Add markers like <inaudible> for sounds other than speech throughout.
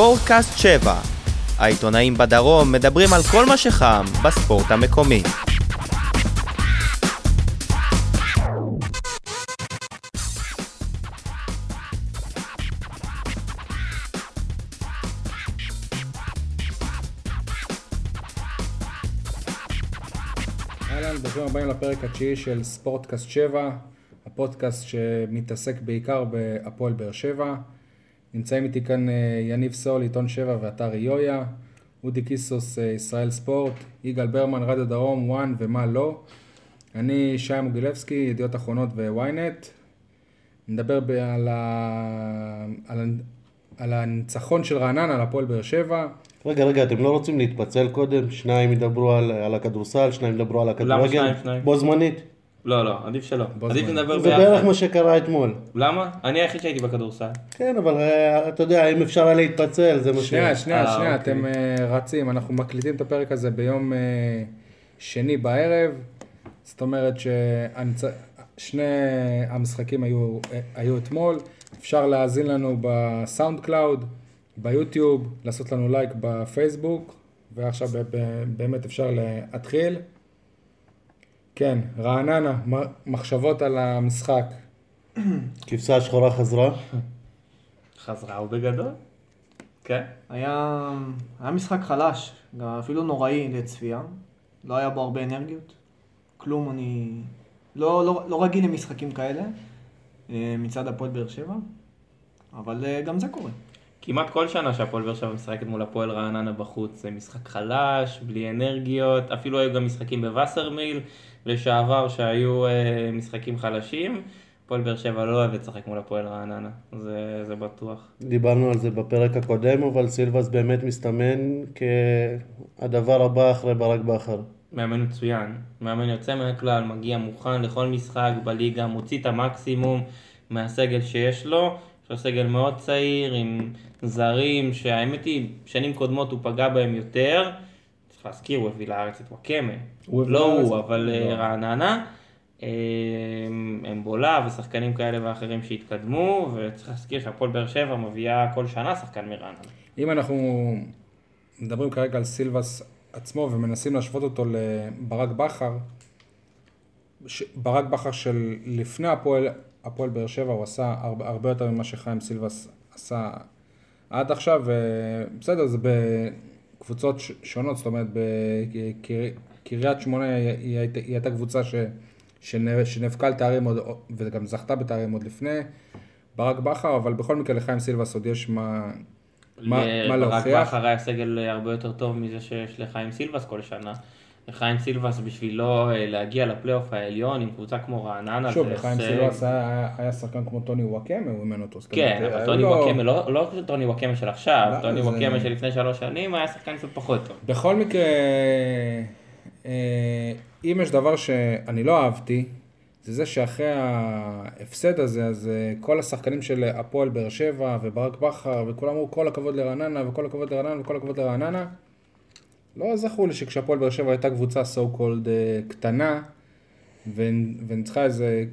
ספורטקאסט 7. העיתונאים בדרום מדברים על כל מה שחם בספורט המקומי. אהלן, ברוכים הבאים לפרק התשיעי של ספורטקאסט 7, הפודקאסט שמתעסק בעיקר בהפועל באר שבע. נמצאים איתי כאן אה, יניב סול, עיתון 7 ואתר איויה, אודי קיסוס, אה, ישראל ספורט, יגאל ברמן, רדיו דרום, וואן ומה לא. אני שי מוגילבסקי, ידיעות אחרונות וויינט. נדבר ב- על, ה... על, ה... על הניצחון של רעננה על הפועל באר שבע. רגע, רגע, אתם לא רוצים להתפצל קודם? שניים ידברו על, על הכדורסל, שניים ידברו על הכדורגל? שניים, שניים? בו זמנית. לא, לא, עדיף שלא. בוא עדיף זמן. שנדבר זה בערך ביחד. מה שקרה אתמול. למה? אני היחיד שהייתי בכדורסל. כן, אבל אה, אתה יודע, אם אפשר היה להתפצל, זה מה ש... שנייה, שנייה, אה, שנייה, אוקיי. אתם אה, רצים, אנחנו מקליטים את הפרק הזה ביום שני בערב, זאת אומרת ששני המשחקים היו, היו אתמול, אפשר להאזין לנו בסאונד קלאוד, ביוטיוב, לעשות לנו לייק בפייסבוק, ועכשיו ב- ב- באמת אפשר להתחיל. כן, רעננה, מחשבות על המשחק. כבשה השחורה חזרה. חזרה ובגדול. כן. היה, היה משחק חלש, גם אפילו נוראי לצפייה. לא היה בו הרבה אנרגיות. כלום, אני לא, לא, לא רגיל למשחקים כאלה אה, מצד הפועל באר שבע, אבל אה, גם זה קורה. כמעט כל שנה שהפועל באר שבע משחקת מול הפועל רעננה בחוץ זה משחק חלש, בלי אנרגיות, אפילו היו גם משחקים בווסרמיל לשעבר שהיו אה, משחקים חלשים. הפועל באר שבע לא אוהב לשחק מול הפועל רעננה, זה, זה בטוח. דיברנו על זה בפרק הקודם, אבל סילבס באמת מסתמן כהדבר הבא אחרי ברק בכר. מאמן מצוין, מאמן יוצא מהכלל, מגיע מוכן לכל משחק בליגה, מוציא את המקסימום מהסגל שיש לו, יש לו סגל מאוד צעיר עם זרים שהאמת היא, שנים קודמות הוא פגע בהם יותר, צריך להזכיר, הוא הביא לארץ את וואקמה, לא הוא, אבל לא. אה, רעננה, אה, אמבולה ושחקנים כאלה ואחרים שהתקדמו, וצריך להזכיר שהפועל באר שבע מביאה כל שנה שחקן מרעננה. אם אנחנו מדברים כרגע על סילבס עצמו ומנסים להשוות אותו לברק בכר, ש- ברק בכר של לפני הפועל, הפועל באר שבע, הוא עשה הרבה, הרבה יותר ממה שחיים סילבס עשה עד עכשיו, ובסדר, זה בקבוצות שונות, זאת אומרת, בקריית שמונה היא, הייתה- היא הייתה קבוצה ש, שנ- שנאבקה על תארים עוד, וגם זכתה בתארים עוד לפני. ברק בכר, אבל בכל מקרה לחיים סילבס עוד יש מה, מה, מה ברק להוכיח. בכר היה סגל הרבה יותר טוב מזה שיש לחיים סילבס כל שנה. לחיים סילבס בשבילו אה, להגיע לפלייאוף העליון עם קבוצה כמו רעננה שוב, זה לחיים הישג. סילבס היה, היה, שחקן כמו טוני וואקמה, הוא אימן אותו. כן, אבל היו טוני לו- וואקמה, לא לא טוני וואקמה של עכשיו, לא, טוני זה- וואקמה של לפני שלוש שנים היה שחקן קצת פחות טוב. בכל מקרה, אה, אם יש דבר שאני לא אהבתי, זה זה שאחרי ההפסד הזה, אז אה, כל השחקנים של הפועל באר שבע וברק בכר, וכולם אמרו כל הכבוד לרעננה וכל הכבוד לרעננה וכל הכבוד לרעננה. לא זכור לי שכשהפועל באר שבע הייתה קבוצה so called אה, קטנה, ונ- וניצחה איזה,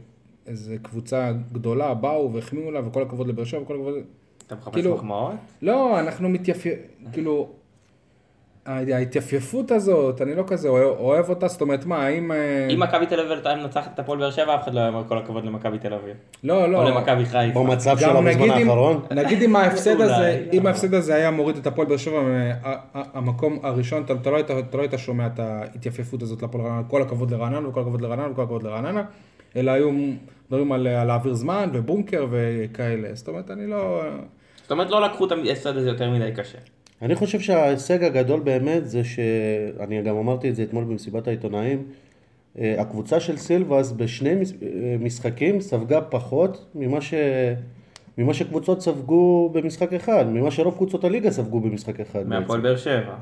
איזה קבוצה גדולה, באו והחמיאו לה וכל הכבוד לבאר שבע וכל הכבוד... אתה מחפש כאילו- מחמאות? לא, אנחנו מתייפייפים, כאילו, ההתייפייפות הזאת, אני לא כזה אוהב, אוהב אותה, זאת אומרת, מה, האם... אה, אם מכבי תל אביב הייתה מנצחת את הפועל באר שבע, אף אחד לא היה אומר כל הכבוד למכבי תל אביב. לא, לא. או למכבי חיפה. במצב שלה בזמן האחרון. נגיד אם ההפסד הזה. אם ההפסד הזה היה מוריד את הפועל באר שבע מהמקום הראשון, אתה אתה לא היית- אתה לא היית שומע את ההתייפייפות הזאת לפועל רעננה, כל הכבוד לרעננה וכל הכבוד לרעננה וכל הכבוד לרעננה, אלא היו מדברים על על להעביר זמן ובונקר וכאלה, זאת אומרת, אני לא... זאת אומרת לא לקחו את ההפסד הזה יותר מדי קשה. אני חושב שההישג הגדול באמת זה שאני גם אמרתי את זה אתמול במסיבת העיתונאים, אה, הקבוצה של סילבס בשני אה, משחקים ספגה פחות ממה, ש... ממה שקבוצות ספגו במשחק אחד, ממה שרוב קבוצות הליגה ספגו במשחק אחד. מהפועל. באר שבע.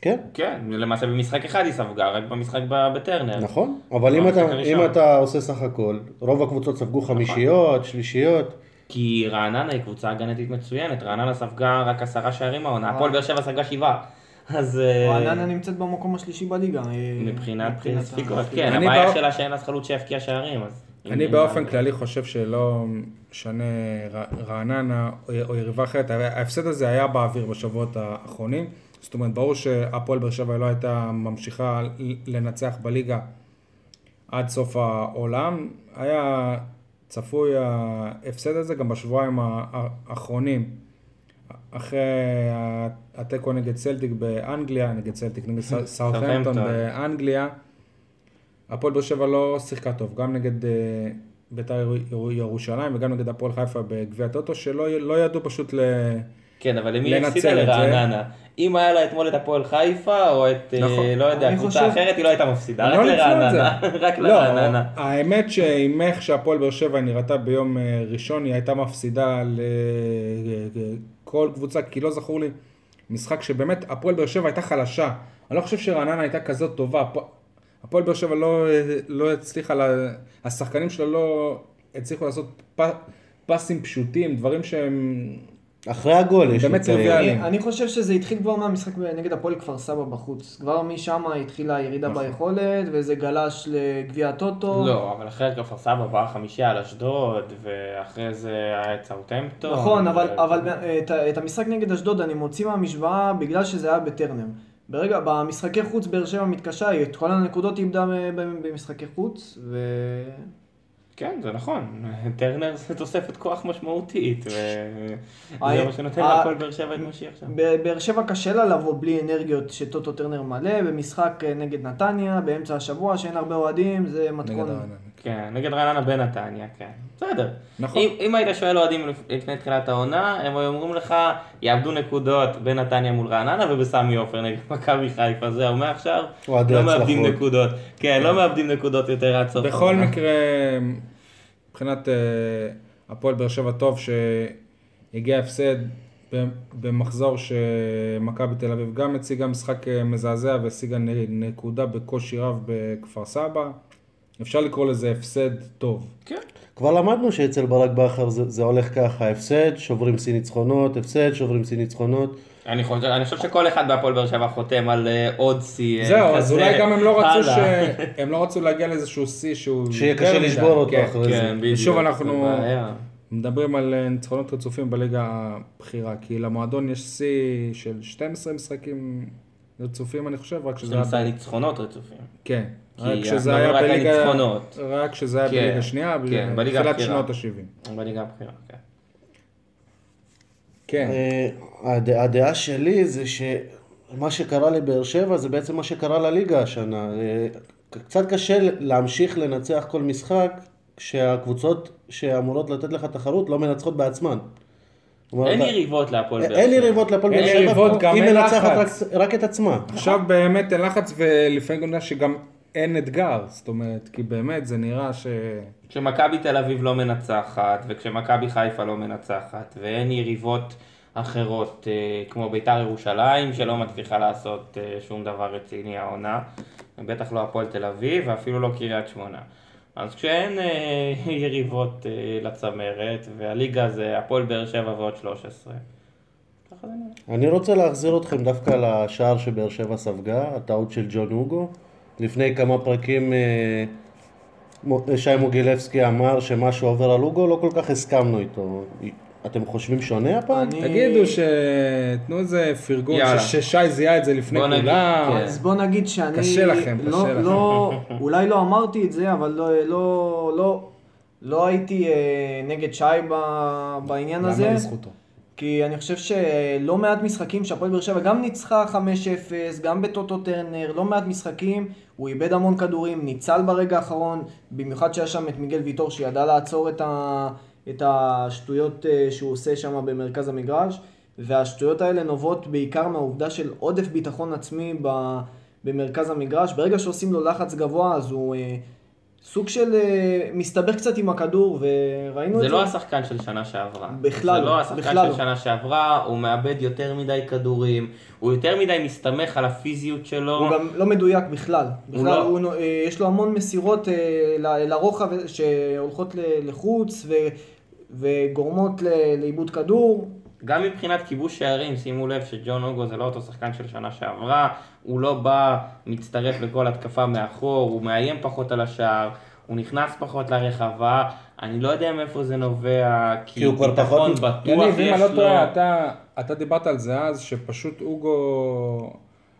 כן, כן, למעשה במשחק אחד היא ספגה, רק במשחק בטרנר. נכון, אבל אם אתה. אם אתה עושה סך הכל, רוב הקבוצות ספגו חמישיות, שלישיות, כי רעננה היא קבוצה הגנתית מצוינת, רעננה ספגה רק עשרה שערים העונה, הפועל באר שבע ספגה שבעה. אז אה, רעננה נמצאת במקום השלישי בליגה. אה, מבחינת ספיקות, כן, אני הבעיה בא- שלה שאין לה חלוץ שיבקיע שערים, אז אני באופן כללי חושב שלא משנה רעננה או או יריבה אחרת, ההפסד הזה היה באוויר בשבועות האחרונים. זאת אומרת, ברור שהפועל באר שבע לא הייתה ממשיכה לנצח בליגה עד סוף העולם. היה צפוי ההפסד הזה גם בשבועיים האחרונים. אחרי התיקו נגד סלטיק באנגליה, נגד סלטיק, נגד <laughs> סאוטהמפטון. באנגליה. הפועל באר שבע לא שיחקה טוב, גם נגד אה, בית"ר יר- ירושלים וגם נגד הפועל חיפה בגביע הטוטו, שלא לא ידעו פשוט. כן, אבל למי הפסידה. לרעננה? אם היה לה אתמול את הפועל חיפה, או את, אה, נכון. לא יודע, קבוצה חושב- אחרת, היא לא הייתה מפסידה, לא רק זה. לרעננה. <laughs> רק לא, לרעננה. האמת שעם איך שהפועל באר שבע נראתה ביום אה, ראשון, היא הייתה מפסידה לכל קבוצה, כי לא זכור לי משחק שבאמת הפועל באר שבע הייתה חלשה. אני לא חושב שרעננה הייתה כזאת טובה. הפ- הפועל באר שבע לא, לא הצליחה, לה- השחקנים שלה לא הצליחו לעשות פ, פסים פשוטים, דברים שהם... אחרי הגול יש באמת לציין. טריוויאלי. אני, אני חושב שזה התחיל כבר מהמשחק נגד הפועל כפר סבא בחוץ. כבר משם התחילה הירידה נכון. ביכולת, וזה גלש לגביע הטוטו. לא, אבל אחרי כפר סבא באה חמישייה על אשדוד, ואחרי זה היה את סאוטהמפטון. נכון, אבל, ו- אבל את, ה- את המשחק נגד אשדוד אני מוציא מהמשוואה בגלל שזה היה בטרנר. ברגע, במשחקי חוץ באר שבע מתקשה, את כל הנקודות איבדה במשחקי חוץ, ו... כן, זה נכון. טרנר זה תוספת כוח משמעותית, וזה ה- מה שנותן ה- להפועל באר שבע את מה שהיא עכשיו. באר שבע קשה לה לבוא בלי אנרגיות שטוטו טרנר מלא, במשחק אה, נגד נתניה, באמצע השבוע, שאין הרבה אוהדים, זה נגד מתכון. כן, נגד רעננה בנתניה, כן. בסדר. נכון. אם, אם היית שואל אוהדים לפ- לפני תחילת העונה, הם היו אומרים לך, יאבדו נקודות בנתניה מול רעננה ובסמי עופר נגד מכבי חיפה. זהו, מעכשיו לא מאבדים הצלחות. נקודות. כן, לא מאבדים נקודות יותר עד סוף. בכל העונה. מקרה, מבחינת אה, הפועל באר שבע טוב שהגיע הפסד במחזור שמכבי תל אביב גם הציגה משחק אה, מזעזע והשיגה נקודה בקושי רב בכפר סבא. אפשר לקרוא לזה הפסד טוב. כבר למדנו שאצל ברק בכר זה, זה הולך ככה, הפסד, שוברים שיא ניצחונות, הפסד, שוברים שיא ניצחונות. אני חושב, אני חושב שכל אחד בהפועל באר שבע חותם על אה, עוד שיא. אה, זהו, אז. אולי גם הם לא רצו ש... <laughs> הם לא רצו להגיע לאיזשהו שיא שהוא... שיהיה קשה. לשבור אותו כן. אחרי זה. כן, בדיוק. ושוב זה אנחנו- בעיה. מדברים על אה, ניצחונות רצופים בליגה הבכירה, כי למועדון יש שיא של 12 משחקים רצופים אני חושב, רק שזה היה... 12 ניצחונות רצופים. כן, כי רק מדברים היה בליגה... ניצחונות. רק כשזה היה כן, בליגה שנייה, כן, בתחילת. שנות ה-70. בליגה הבכירה, כן. כן, אה, הד- הדעה שלי זה שמה שקרה לבאר שבע זה בעצם מה שקרה לליגה השנה. אה, קצת קשה להמשיך לנצח כל משחק כשהקבוצות שאמורות לתת לך תחרות לא מנצחות בעצמן. אין יריבות להפועל באר שבע. אין יריבות להפועל באר אין שבע, יריבות, גם היא אין מנצחת. רק- רק את עצמה. עכשיו באמת אין לחץ ולפעמים גם שגם אין אתגר, זאת אומרת, כי באמת זה נראה ש... כשמכבי תל אביב לא מנצחת, וכשמכבי חיפה לא מנצחת, ואין יריבות אחרות, אה, כמו ביתר ירושלים, שלא מצליחה לעשות אה, שום דבר רציני העונה, ובטח לא הפועל תל אביב, ואפילו לא קריית שמונה. אז כשאין אה, <laughs> יריבות אה, לצמרת, והליגה זה הפועל באר שבע ועוד 13, ככה זה נראה. אני רוצה להחזיר אתכם דווקא לשער שבאר שבע ספגה, הטעות של ג'ון הוגו. לפני כמה פרקים אה, שי מוגילבסקי אמר שמשהו עובר על הוגו, לא כל כך הסכמנו איתו. אתם חושבים שונה הפעם? אני- תגידו ש... תנו איזה פרגון, יאללה. ש- ששי זיהה את זה לפני בוא נגיד, כולם. כן. אז בוא נגיד שאני... קשה לכם, לא, קשה לכם. לא, <laughs> אולי לא אמרתי את זה, אבל לא, לא, לא, לא הייתי אה, נגד שי ב- בעניין הזה. יאמר לזכותו. כי אני חושב שלא מעט משחקים שהפועל באר שבע גם ניצחה 5-0, גם בטוטו טרנר, לא מעט משחקים, הוא איבד המון כדורים, ניצל ברגע האחרון, במיוחד שהיה שם את מיגל ויטור שידע לעצור את, ה, את השטויות אה, שהוא עושה שם במרכז המגרש, והשטויות האלה נובעות בעיקר מהעובדה של עודף ביטחון עצמי ב, במרכז המגרש. ברגע שעושים לו לחץ גבוה אז הוא אה, סוג של אה, מסתבך קצת עם הכדור, וראינו את זה זה. לא השחקן של שנה שעברה. בכלל זה לא, לא השחקן בכלל של לא. שנה שעברה, הוא מאבד יותר מדי כדורים, הוא יותר מדי מסתמך על הפיזיות שלו. הוא גם לא מדויק בכלל. בכלל, לא- הוא, הוא, אה, יש לו המון מסירות אה, לרוחב שהולכות לחוץ ו, וגורמות לאיבוד כדור. גם מבחינת כיבוש שערים, שימו לב שג'ון אוגו זה לא אותו שחקן של שנה שעברה, הוא לא בא, מצטרף לכל התקפה מאחור, הוא מאיים פחות על השער, הוא נכנס פחות לרחבה, אני לא יודע מאיפה זה נובע, כי, כי הוא כבר פחות- בטוח יניב, אם יש אני לא לו. טועה, אתה, אתה דיברת על זה אז, שפשוט אוגו...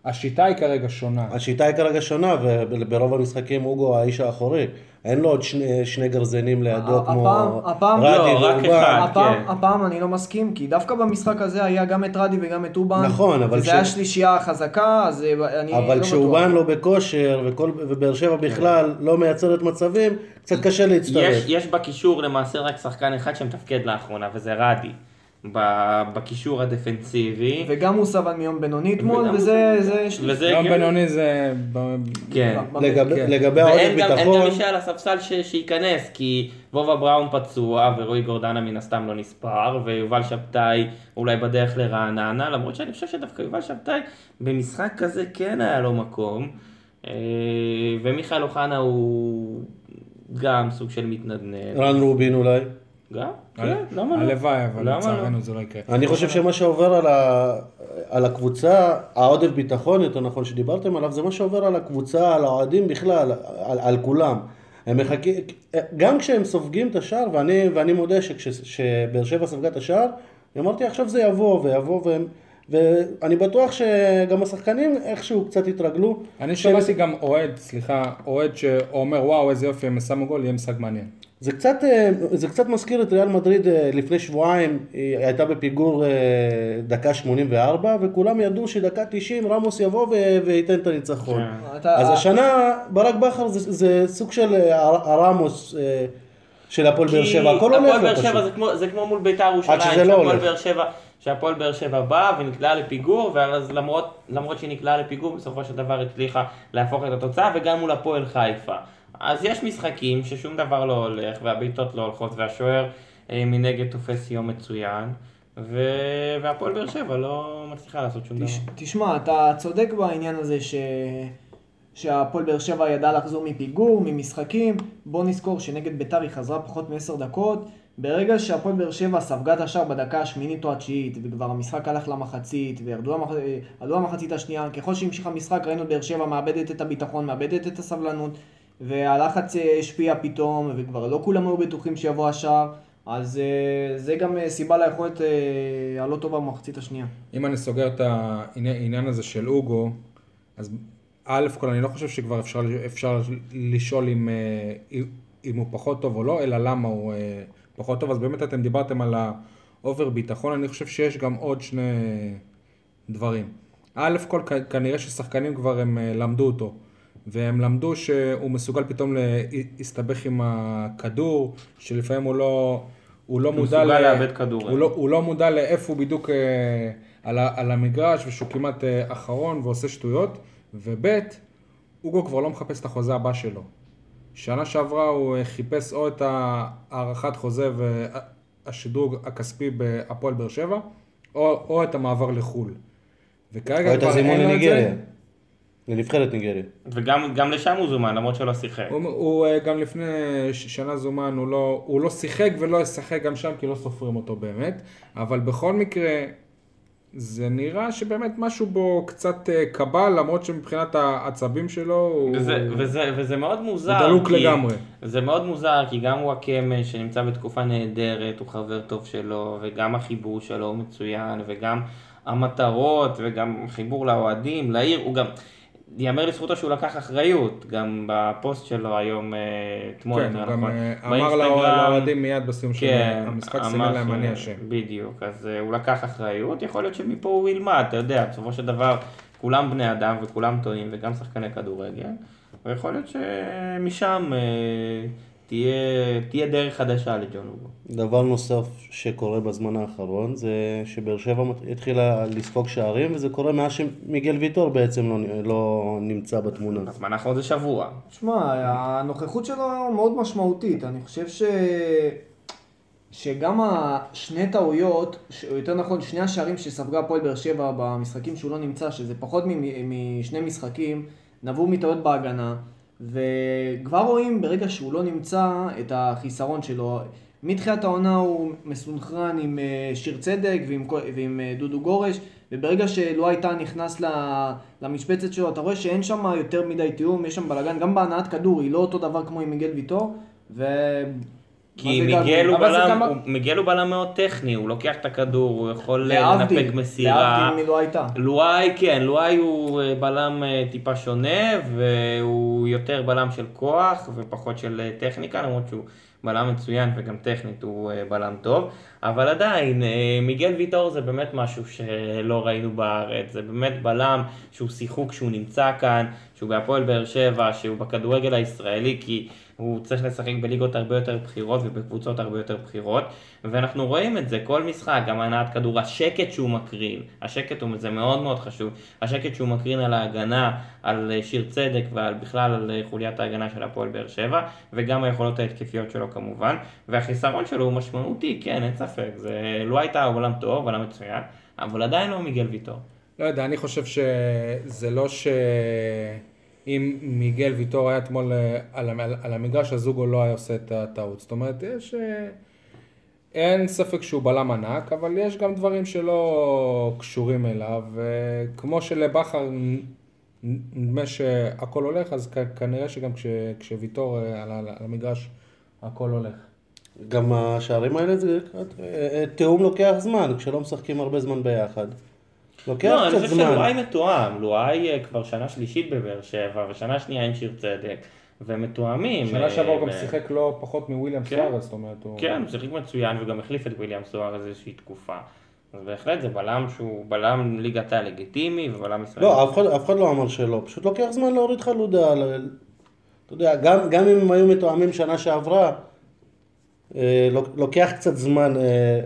השיטה היא כרגע שונה. השיטה היא כרגע שונה, וברוב המשחקים אוגו האיש האחורי. אין לו עוד שני, שני גרזנים לידו הפעם- כמו הפעם- רדי לא, רק ואובן. אחד. הפעם, כן. הפעם אני לא מסכים, כי דווקא במשחק הזה היה גם את רדי וגם את אובן. נכון, אבל וזה כש- היה שלישייה חזקה, אז אה, אני לא אבל בטוח. כשאובן לא בכושר, וכל- ובאר שבע בכלל לא מייצרת מצבים, קצת קשה להצטרף. יש, יש בקישור למעשה רק שחקן אחד שמתפקד לאחרונה, וזה רדי. ב- בקישור הדפנסיבי. וגם הוא סבל מיום בינוני אתמול, וזה... זה וזה יום. בינוני זה... כן. לגבי- כן. לגבי העודף ואין גם, אין גם ביטחון, מי שעל הספסל ש, שייכנס, כי וובה בראון פצוע, ורועי גורדנה מן הסתם לא נספר, ויובל שבתאי אולי בדרך לרעננה, למרות שאני חושב שדווקא יובל שבתאי במשחק כזה כן היה לו מקום, אה, ומיכאל אוחנה הוא גם סוג של מתנדנד. רן רובין אולי. גם? כן, למה לא? הלוואי, אבל לא? לצערנו זה לא יקרה. אני חושב שמה שעובר על, הקבוצה, העודף ביטחון, יותר נכון שדיברתם עליו, זה מה שעובר על הקבוצה, על האוהדים בכלל, על, על כולם. הם מחכים, גם כשהם סופגים את השער, ואני, ואני מודה שכשבאר שבע ספגה את השער, אמרתי עכשיו זה יבוא ויבוא, והם, ואני בטוח שגם השחקנים איכשהו קצת התרגלו. אני שמעתי גם אוהד, סליחה, אוהד שאומר וואו איזה יופי הם שמו גול, יהיה משחק מעניין. זה קצת, אה, זה קצת מזכיר את ריאל מדריד אה, לפני שבועיים, היא הייתה בפיגור אה, דקה 84, וכולם ידעו שדקה 90 רמוס יבוא ו- וייתן את הניצחון. כן. אתה- אז השנה ברק בכר זה, זה סוג של הר- הרמוס של הפועל באר שבע, הכל הולך הפועל לו באר שבע פשוט. זה כמו, זה כמו מול בית"ר ירושלים, לא שהפועל. באר שבע, שהפועל באר שבע באה ונקלעה לפיגור, ואז למרות, למרות שהיא נקלעה לפיגור, בסופו של דבר הצליחה להפוך את התוצאה, וגם מול הפועל חיפה. אז יש משחקים ששום דבר לא הולך, והבעיטות לא הולכות, והשוער אה, מנגד תופס יום מצוין, ו... והפועל באר שבע לא מצליחה לעשות שום דבר. תש- תשמע, אתה צודק בעניין הזה ש... שהפועל באר שבע ידע לחזור מפיגור, ממשחקים. בוא נזכור שנגד ביתר היא חזרה פחות מעשר דקות. ברגע שהפועל באר שבע ספגה את השער בדקה השמינית או התשיעית, וכבר המשחק הלך למחצית, וירדו למח... עלו למחצית השנייה, ככל שהמשיך המשחק ראינו באר שבע מאבדת את הביטחון, מאבדת את הסבלנות, והלחץ אה, השפיע פתאום, וכבר לא כולם היו בטוחים שיבוא השער. אז אה, זה גם אה, סיבה ליכולת הלא טובה במחצית השנייה. אם אני סוגר את העניין הזה של אוגו, אז א' כל אני לא חושב שכבר אפשר, אפשר לשאול אם, אם- הוא פחות טוב או לא, אלא למה הוא פחות טוב. אז באמת אתם דיברתם על ה over ביטחון, אני חושב שיש גם עוד שני דברים. א' ככל הנראה ששחקנים כבר הם למדו אותו. והם למדו שהוא מסוגל פתאום להסתבך עם הכדור, שלפעמים הוא לא, הוא לא מודע, מסוגל ל- לאבד כדורים. הוא לא, הוא לא מודע לאיפה הוא בדיוק אה, על, ה, על המגרש, ושהוא כמעט אה, אחרון ועושה שטויות, וב' אוגו כבר לא מחפש את החוזה הבא שלו. שנה שעברה הוא אה, חיפש או את הארכת חוזה והשדרוג הכספי בהפועל באר שבע, או, או את המעבר לחו"ל. וכרגע כבר אין לו את זה. לנבחרת ניגריה. וגם גם לשם הוא זומן, למרות שלא שיחק. הוא, הוא אה, גם לפני שנה זומן, הוא לא, הוא לא שיחק ולא ישחק גם שם כי לא סופרים אותו באמת, אבל בכל מקרה, זה נראה שבאמת משהו בו קצת אה, קבל, למרות שמבחינת העצבים שלו הוא, וזה, וזה, וזה מאוד מוזר. הוא דלוק כי- לגמרי. זה מאוד מוזר, כי גם וואקמה שנמצא בתקופה נהדרת, הוא חבר טוב שלו, וגם החיבור שלו הוא מצוין, וגם המטרות, וגם חיבור לאוהדים, לעיר, הוא גם... ייאמר לזכותו שהוא לקח אחריות, גם בפוסט שלו היום, אה, אתמול, כן, הוא גם נכון. אמר לאוהדים מיד בסיום של כן, המשחק, אמר סימן להם אני אשם. בדיוק, אז אה, הוא לקח אחריות, יכול להיות שמפה הוא ילמד, אתה יודע, בסופו של דבר כולם בני אדם וכולם טועים וגם שחקני כדורגל, ויכול להיות שמשם תהיה, תהיה דרך חדשה לג'ון אוגו. דבר נוסף שקורה בזמן האחרון זה שבאר שבע התחילה לספוג שערים וזה קורה מאז שמיגל ויטור בעצם לא, לא נמצא בתמונה. בזמן האחרון זה שבוע. שמע, הנוכחות שלו מאוד משמעותית. אני חושב ש... שגם השני טעויות, או יותר נכון, שני השערים שספגה הפועל באר שבע במשחקים שהוא לא נמצא, שזה פחות מ- משני משחקים, נבעו מטעויות בהגנה, וכבר רואים ברגע שהוא לא נמצא את החיסרון שלו. מתחילת העונה הוא מסונכרן עם אה, שיר צדק ועם, ועם אה, דודו גורש, וברגע שלואי טאה נכנס למשבצת שלו, אתה רואה שאין שם יותר מדי תיאום, יש שם בלאגן, גם בהנעת כדור היא לא אותו דבר כמו עם מיגל ויטור, ו... כי מיגל הוא בלם, גם- הוא- מיגל הוא בלם מאוד טכני, הוא לוקח את הכדור, הוא יכול אה, להבדיל, לנפק מסירה. להבדיל מלואי טאה. לואי, כן, לואי הוא אה, בלם אה, טיפה שונה, והוא יותר בלם של כוח ופחות של טכניקה, למרות שהוא בלם מצוין וגם טכנית הוא בלם טוב, אבל עדיין, מיגל ויטור זה באמת משהו שלא ראינו בארץ, זה באמת בלם שהוא שיחוק שהוא נמצא כאן, שהוא בהפועל באר שבע, שהוא בכדורגל הישראלי, כי הוא צריך לשחק בליגות הרבה יותר בכירות ובקבוצות הרבה יותר בכירות, ואנחנו רואים את זה כל משחק, גם הנעת כדור, השקט שהוא מקרין, השקט הוא, זה מאוד מאוד חשוב, השקט שהוא מקרין על ההגנה, על אה, שיר צדק ועל בכלל על אה, חוליית ההגנה של הפועל באר שבע, וגם היכולות ההתקפיות שלו כמובן, והחיסרון שלו הוא משמעותי, כן, אין ספק, זה לא הייתה בלם טוב, בלם מצוין, אבל עדיין לא מיגל ויטור. לא יודע, אני חושב שזה לא שאם מיגל ויטור היה אתמול אה, על, המ- על המגרש, אז זוגו לא היה עושה את הטעות. זאת אומרת, יש... אה, אין ספק שהוא בלם ענק, אבל יש גם דברים שלא קשורים אליו, וכמו שלבכר נדמה שהכל הולך, אז כנראה שגם כש, כשוויטור אה, על, על המגרש, הכל הולך. גם השערים האלה זה תיאום לוקח זמן, כשלא משחקים הרבה זמן ביחד. לוקח לא, אני קצת חושב זמן. שלואי מתואם, לואי אה, כבר שנה שלישית בבאר שבע, ושנה שנייה עם שיר צדק, ומתואמים. שנה אה, שעברה הוא גם שיחק לא פחות מוויליאם כן. סוארז, זאת אומרת, הוא... כן, הוא שיחק מצוין וגם החליף את וויליאם סוארז איזושהי תקופה. אז בהחלט זה בלם שהוא בלם ליגת העל לגיטימי ובלם ישראלי. לא, אף אחד, אף אחד לא אמר שלא, פשוט לוקח זמן להוריד חלודה. ל- אתה יודע, גם, גם אם הם היו מתואמים שנה שעברה, אה, לוק- לוקח קצת זמן. אה,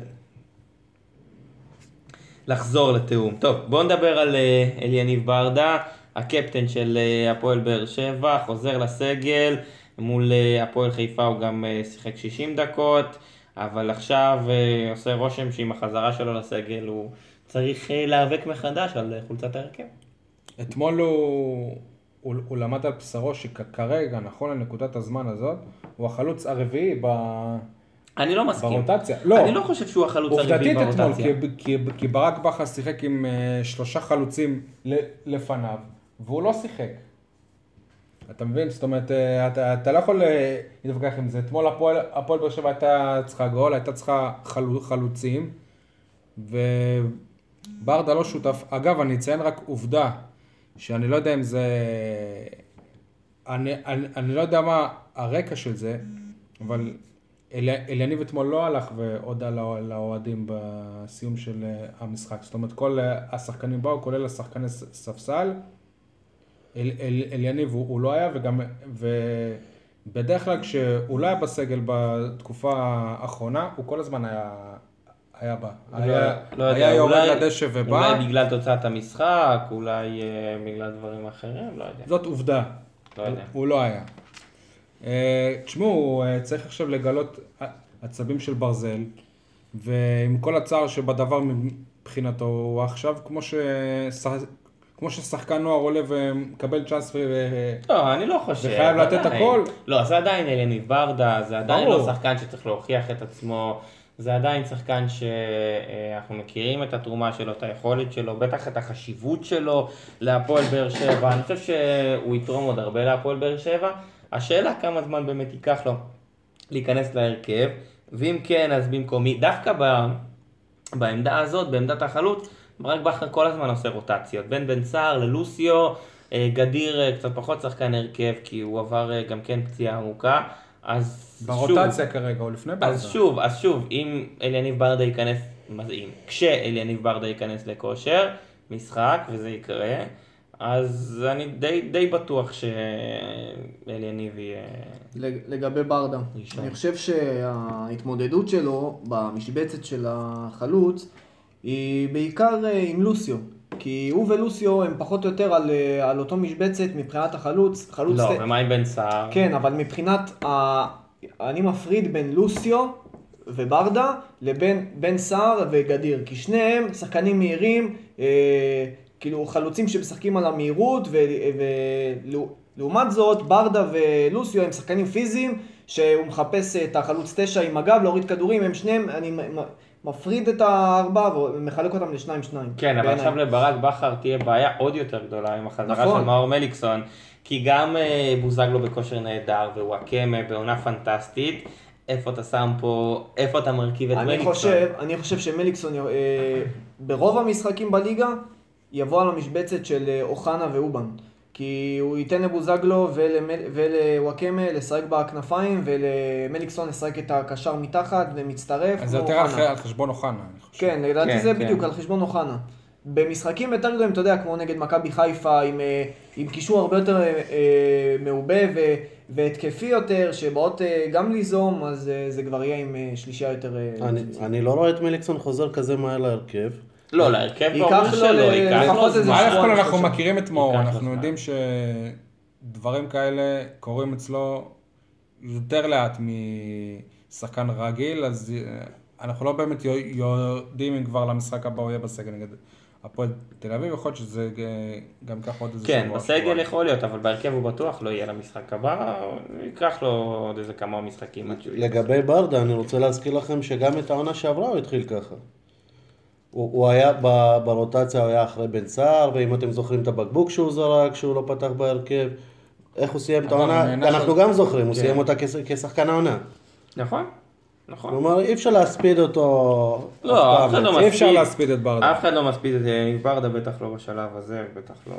לחזור לתיאום. טוב, בואו נדבר על אה, אליניב ברדה, הקפטן של אה, הפועל באר שבע, חוזר לסגל, מול אה, הפועל חיפה הוא גם שיחק 60 דקות, אבל עכשיו עושה רושם שעם החזרה שלו לסגל הוא צריך להיאבק מחדש על חולצת ההרכב. אתמול הוא, הוא, הוא למד על בשרו שכרגע, נכון לנקודת הזמן הזאת, הוא החלוץ הרביעי ב, אני לא מסכים. ברוטציה. לא, אני לא חושב שהוא החלוץ הרביעי עובדתית אתמול, ברוטציה. כי, כי, כי ברק בכר שיחק עם uh, שלושה חלוצים ל, לפניו, והוא לא שיחק. אתה מבין? זאת אומרת, אה, אתה, אתה לא יכול אה, להתווכח עם זה. אתמול הפועל, הפועל באר שבע הייתה צריכה גול, הייתה צריכה חלו, חלוצים, וברדה לא שותף. אגב, אני אציין רק עובדה, שאני לא יודע אם זה... אני, אני, אני לא יודע מה הרקע של זה, אבל אליניב אתמול לא הלך והודה לאוה- לאוהדים בסיום של אה, המשחק. זאת אומרת, כל אה, השחקנים באו, כולל השחקני ספסל. אל, אל, אליניב הוא, הוא לא היה, וגם, ובדרך כלל כשהוא לא היה בסגל בתקופה האחרונה, הוא כל הזמן היה, היה בא. היה, לא יודע, היה יורד אולי- לדשא ובא. אולי בגלל תוצאת המשחק, אולי אה, בגלל דברים אחרים, לא יודע. זאת עובדה. לא יודע. הוא לא היה. אה, תשמעו, אה, צריך עכשיו לגלות עצבים של ברזל, ועם כל הצער שבדבר מבחינתו, הוא עכשיו כמו, ששח... כמו ששחקן נוער עולה ומקבל צ'אנס ו... לא, אני לא חושב. וחייב לתת עדיין. הכל. לא, זה עדיין אליניב ברדה, זה עדיין ברור. לא שחקן שצריך להוכיח את עצמו, זה עדיין שחקן שאנחנו מכירים את התרומה שלו, את היכולת שלו, בטח את החשיבות שלו להפועל באר שבע. אני חושב שהוא יתרום עוד הרבה להפועל באר שבע. השאלה כמה זמן באמת ייקח לו להיכנס להרכב, ואם כן, אז במקומי, דווקא ב... בעמדה הזאת, בעמדת החלוץ, ברק בכר כל הזמן עושה רוטציות, בין בן סער ללוסיו, אה, גדיר אה, קצת פחות שחקן הרכב, כי הוא עבר אה, גם כן פציעה עמוקה, אז ברוטציה שוב, כרגע, הוא לפני ברדה. אז שוב, אז שוב, אם אליניב ברדה ייכנס, אם? כשאליניב ברדה ייכנס לכושר, משחק, וזה יקרה, אז אני די, די בטוח שאליניב יהיה... לג- לגבי ברדה, ראשון. אני חושב שההתמודדות שלו במשבצת של החלוץ היא בעיקר אה, עם לוסיו. כי הוא ולוסיו הם פחות או יותר על, אה, על אותו משבצת מבחינת החלוץ. חלוץ לא, ת- ומה עם בן סער? כן, אבל מבחינת, ה... אני מפריד בין לוסיו וברדה לבין בן סער וגדיר, כי שניהם שחקנים מהירים, אה, כאילו חלוצים שמשחקים על המהירות, ולעומת זאת ברדה ולוסיו הם שחקנים פיזיים שהוא מחפש את החלוץ תשע עם הגב, להוריד כדורים, הם שניהם, אני מפריד את הארבעה ומחלק אותם לשניים שניים. כן, אבל. עכשיו לברק בכר תהיה בעיה עוד יותר גדולה עם החזרה נכון. של מאור מליקסון, כי גם אה, בוזגלו בכושר נהדר ווואקמה בעונה פנטסטית, איפה אתה שם פה, איפה אתה מרכיב את אני מליקסון? חושב, אני חושב שמליקסון אה, ברוב המשחקים בליגה יבוא על המשבצת של אה, אוחנה ואובן. כי הוא ייתן לבוזגלו ולוואקמה לשחק בכנפיים ולמליקסון לשחק את הקשר מתחת ומצטרף. אז זה יותר על חשבון אוחנה, אני חושב. כן, לדעתי כן, זה כן. בדיוק על חשבון אוחנה. במשחקים יותר גדולים, אתה יודע, כמו נגד מכבי חיפה, עם, אה, עם קישור הרבה יותר אה, אה, מעובה ו, והתקפי יותר, שבאות אה, גם ליזום, אז אה, זה כבר יהיה עם אה, שלישייה יותר... אה, אני, אני לא רואה את מליקסון חוזר כזה מהר להרכב. לא, להרכב ברור לו שלא, ייקח לו לפחות איזה זמן. א' כל אנחנו. מכירים את מאור, אנחנו. יודעים שדברים כאלה קורים אצלו יותר לאט משחקן רגיל, אז אה, אנחנו לא באמת יודעים אם כבר למשחק הבא הוא יהיה בסגל נגד הפועל תל אביב, יכול להיות שזה אה, גם ייקח עוד איזה כן, שבוע, בסגל שבועיים. יכול להיות, אבל בהרכב הוא בטוח לא יהיה למשחק הבא, ייקח לו עוד איזה כמה משחקים. לגבי ברדה, אני רוצה להזכיר לכם שגם את העונה שעברה הוא התחיל ככה. הוא, הוא היה ברוטציה, הוא היה אחרי בן סער, ואם אתם זוכרים את הבקבוק שהוא זרק, שהוא לא פתח בהרכב, איך הוא סיים את העונה, אנחנו גם זוכרים, הוא כן. סיים אותה כש- כשחקן העונה. נכון, נכון. כלומר, אי אפשר להספיד אותו לא, אף אחד. לא אי אפשר מספיד. להספיד את ברדה. אף אחד לא מספיד את ברדה, בטח לא בשלב הזה, בטח לא...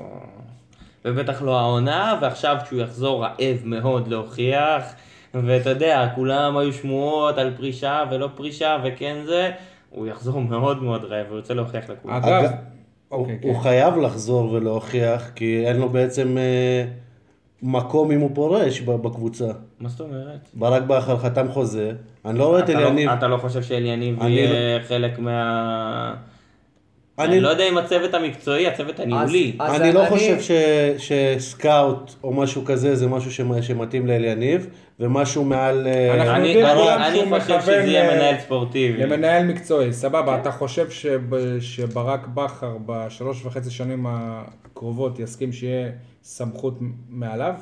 ובטח לא העונה, ועכשיו כשהוא יחזור רעב מאוד להוכיח, ואתה יודע, כולם היו שמועות על פרישה ולא פרישה וכן זה, הוא יחזור מאוד מאוד רעב, הוא יוצא להוכיח לכולם. אגב, אגב, אוקיי, הוא, הוא כן. חייב לחזור ולהוכיח, כי אין לו בעצם אה, מקום אם הוא פורש בקבוצה. מה זאת אומרת? ברק בכר חתם חוזה, אני לא רואה את אתה לא- אליניב. אתה לא חושב שאליניב אני יהיה חלק מה... אני- אני לא יודע אם הצוות המקצועי, הצוות הניהולי. אני לא אני- חושב ש, שסקאוט או משהו כזה זה משהו שמ- שמתאים לאליניב, ומשהו מעל... אה, אנחנו אני אני- אני חושב שזה יהיה ל- מנהל ספורטיבי. למנהל מקצועי, סבבה, אתה חושב שב- שברק בכר בשלוש וחצי שנים הקרובות יסכים שיהיה סמכות מעליו?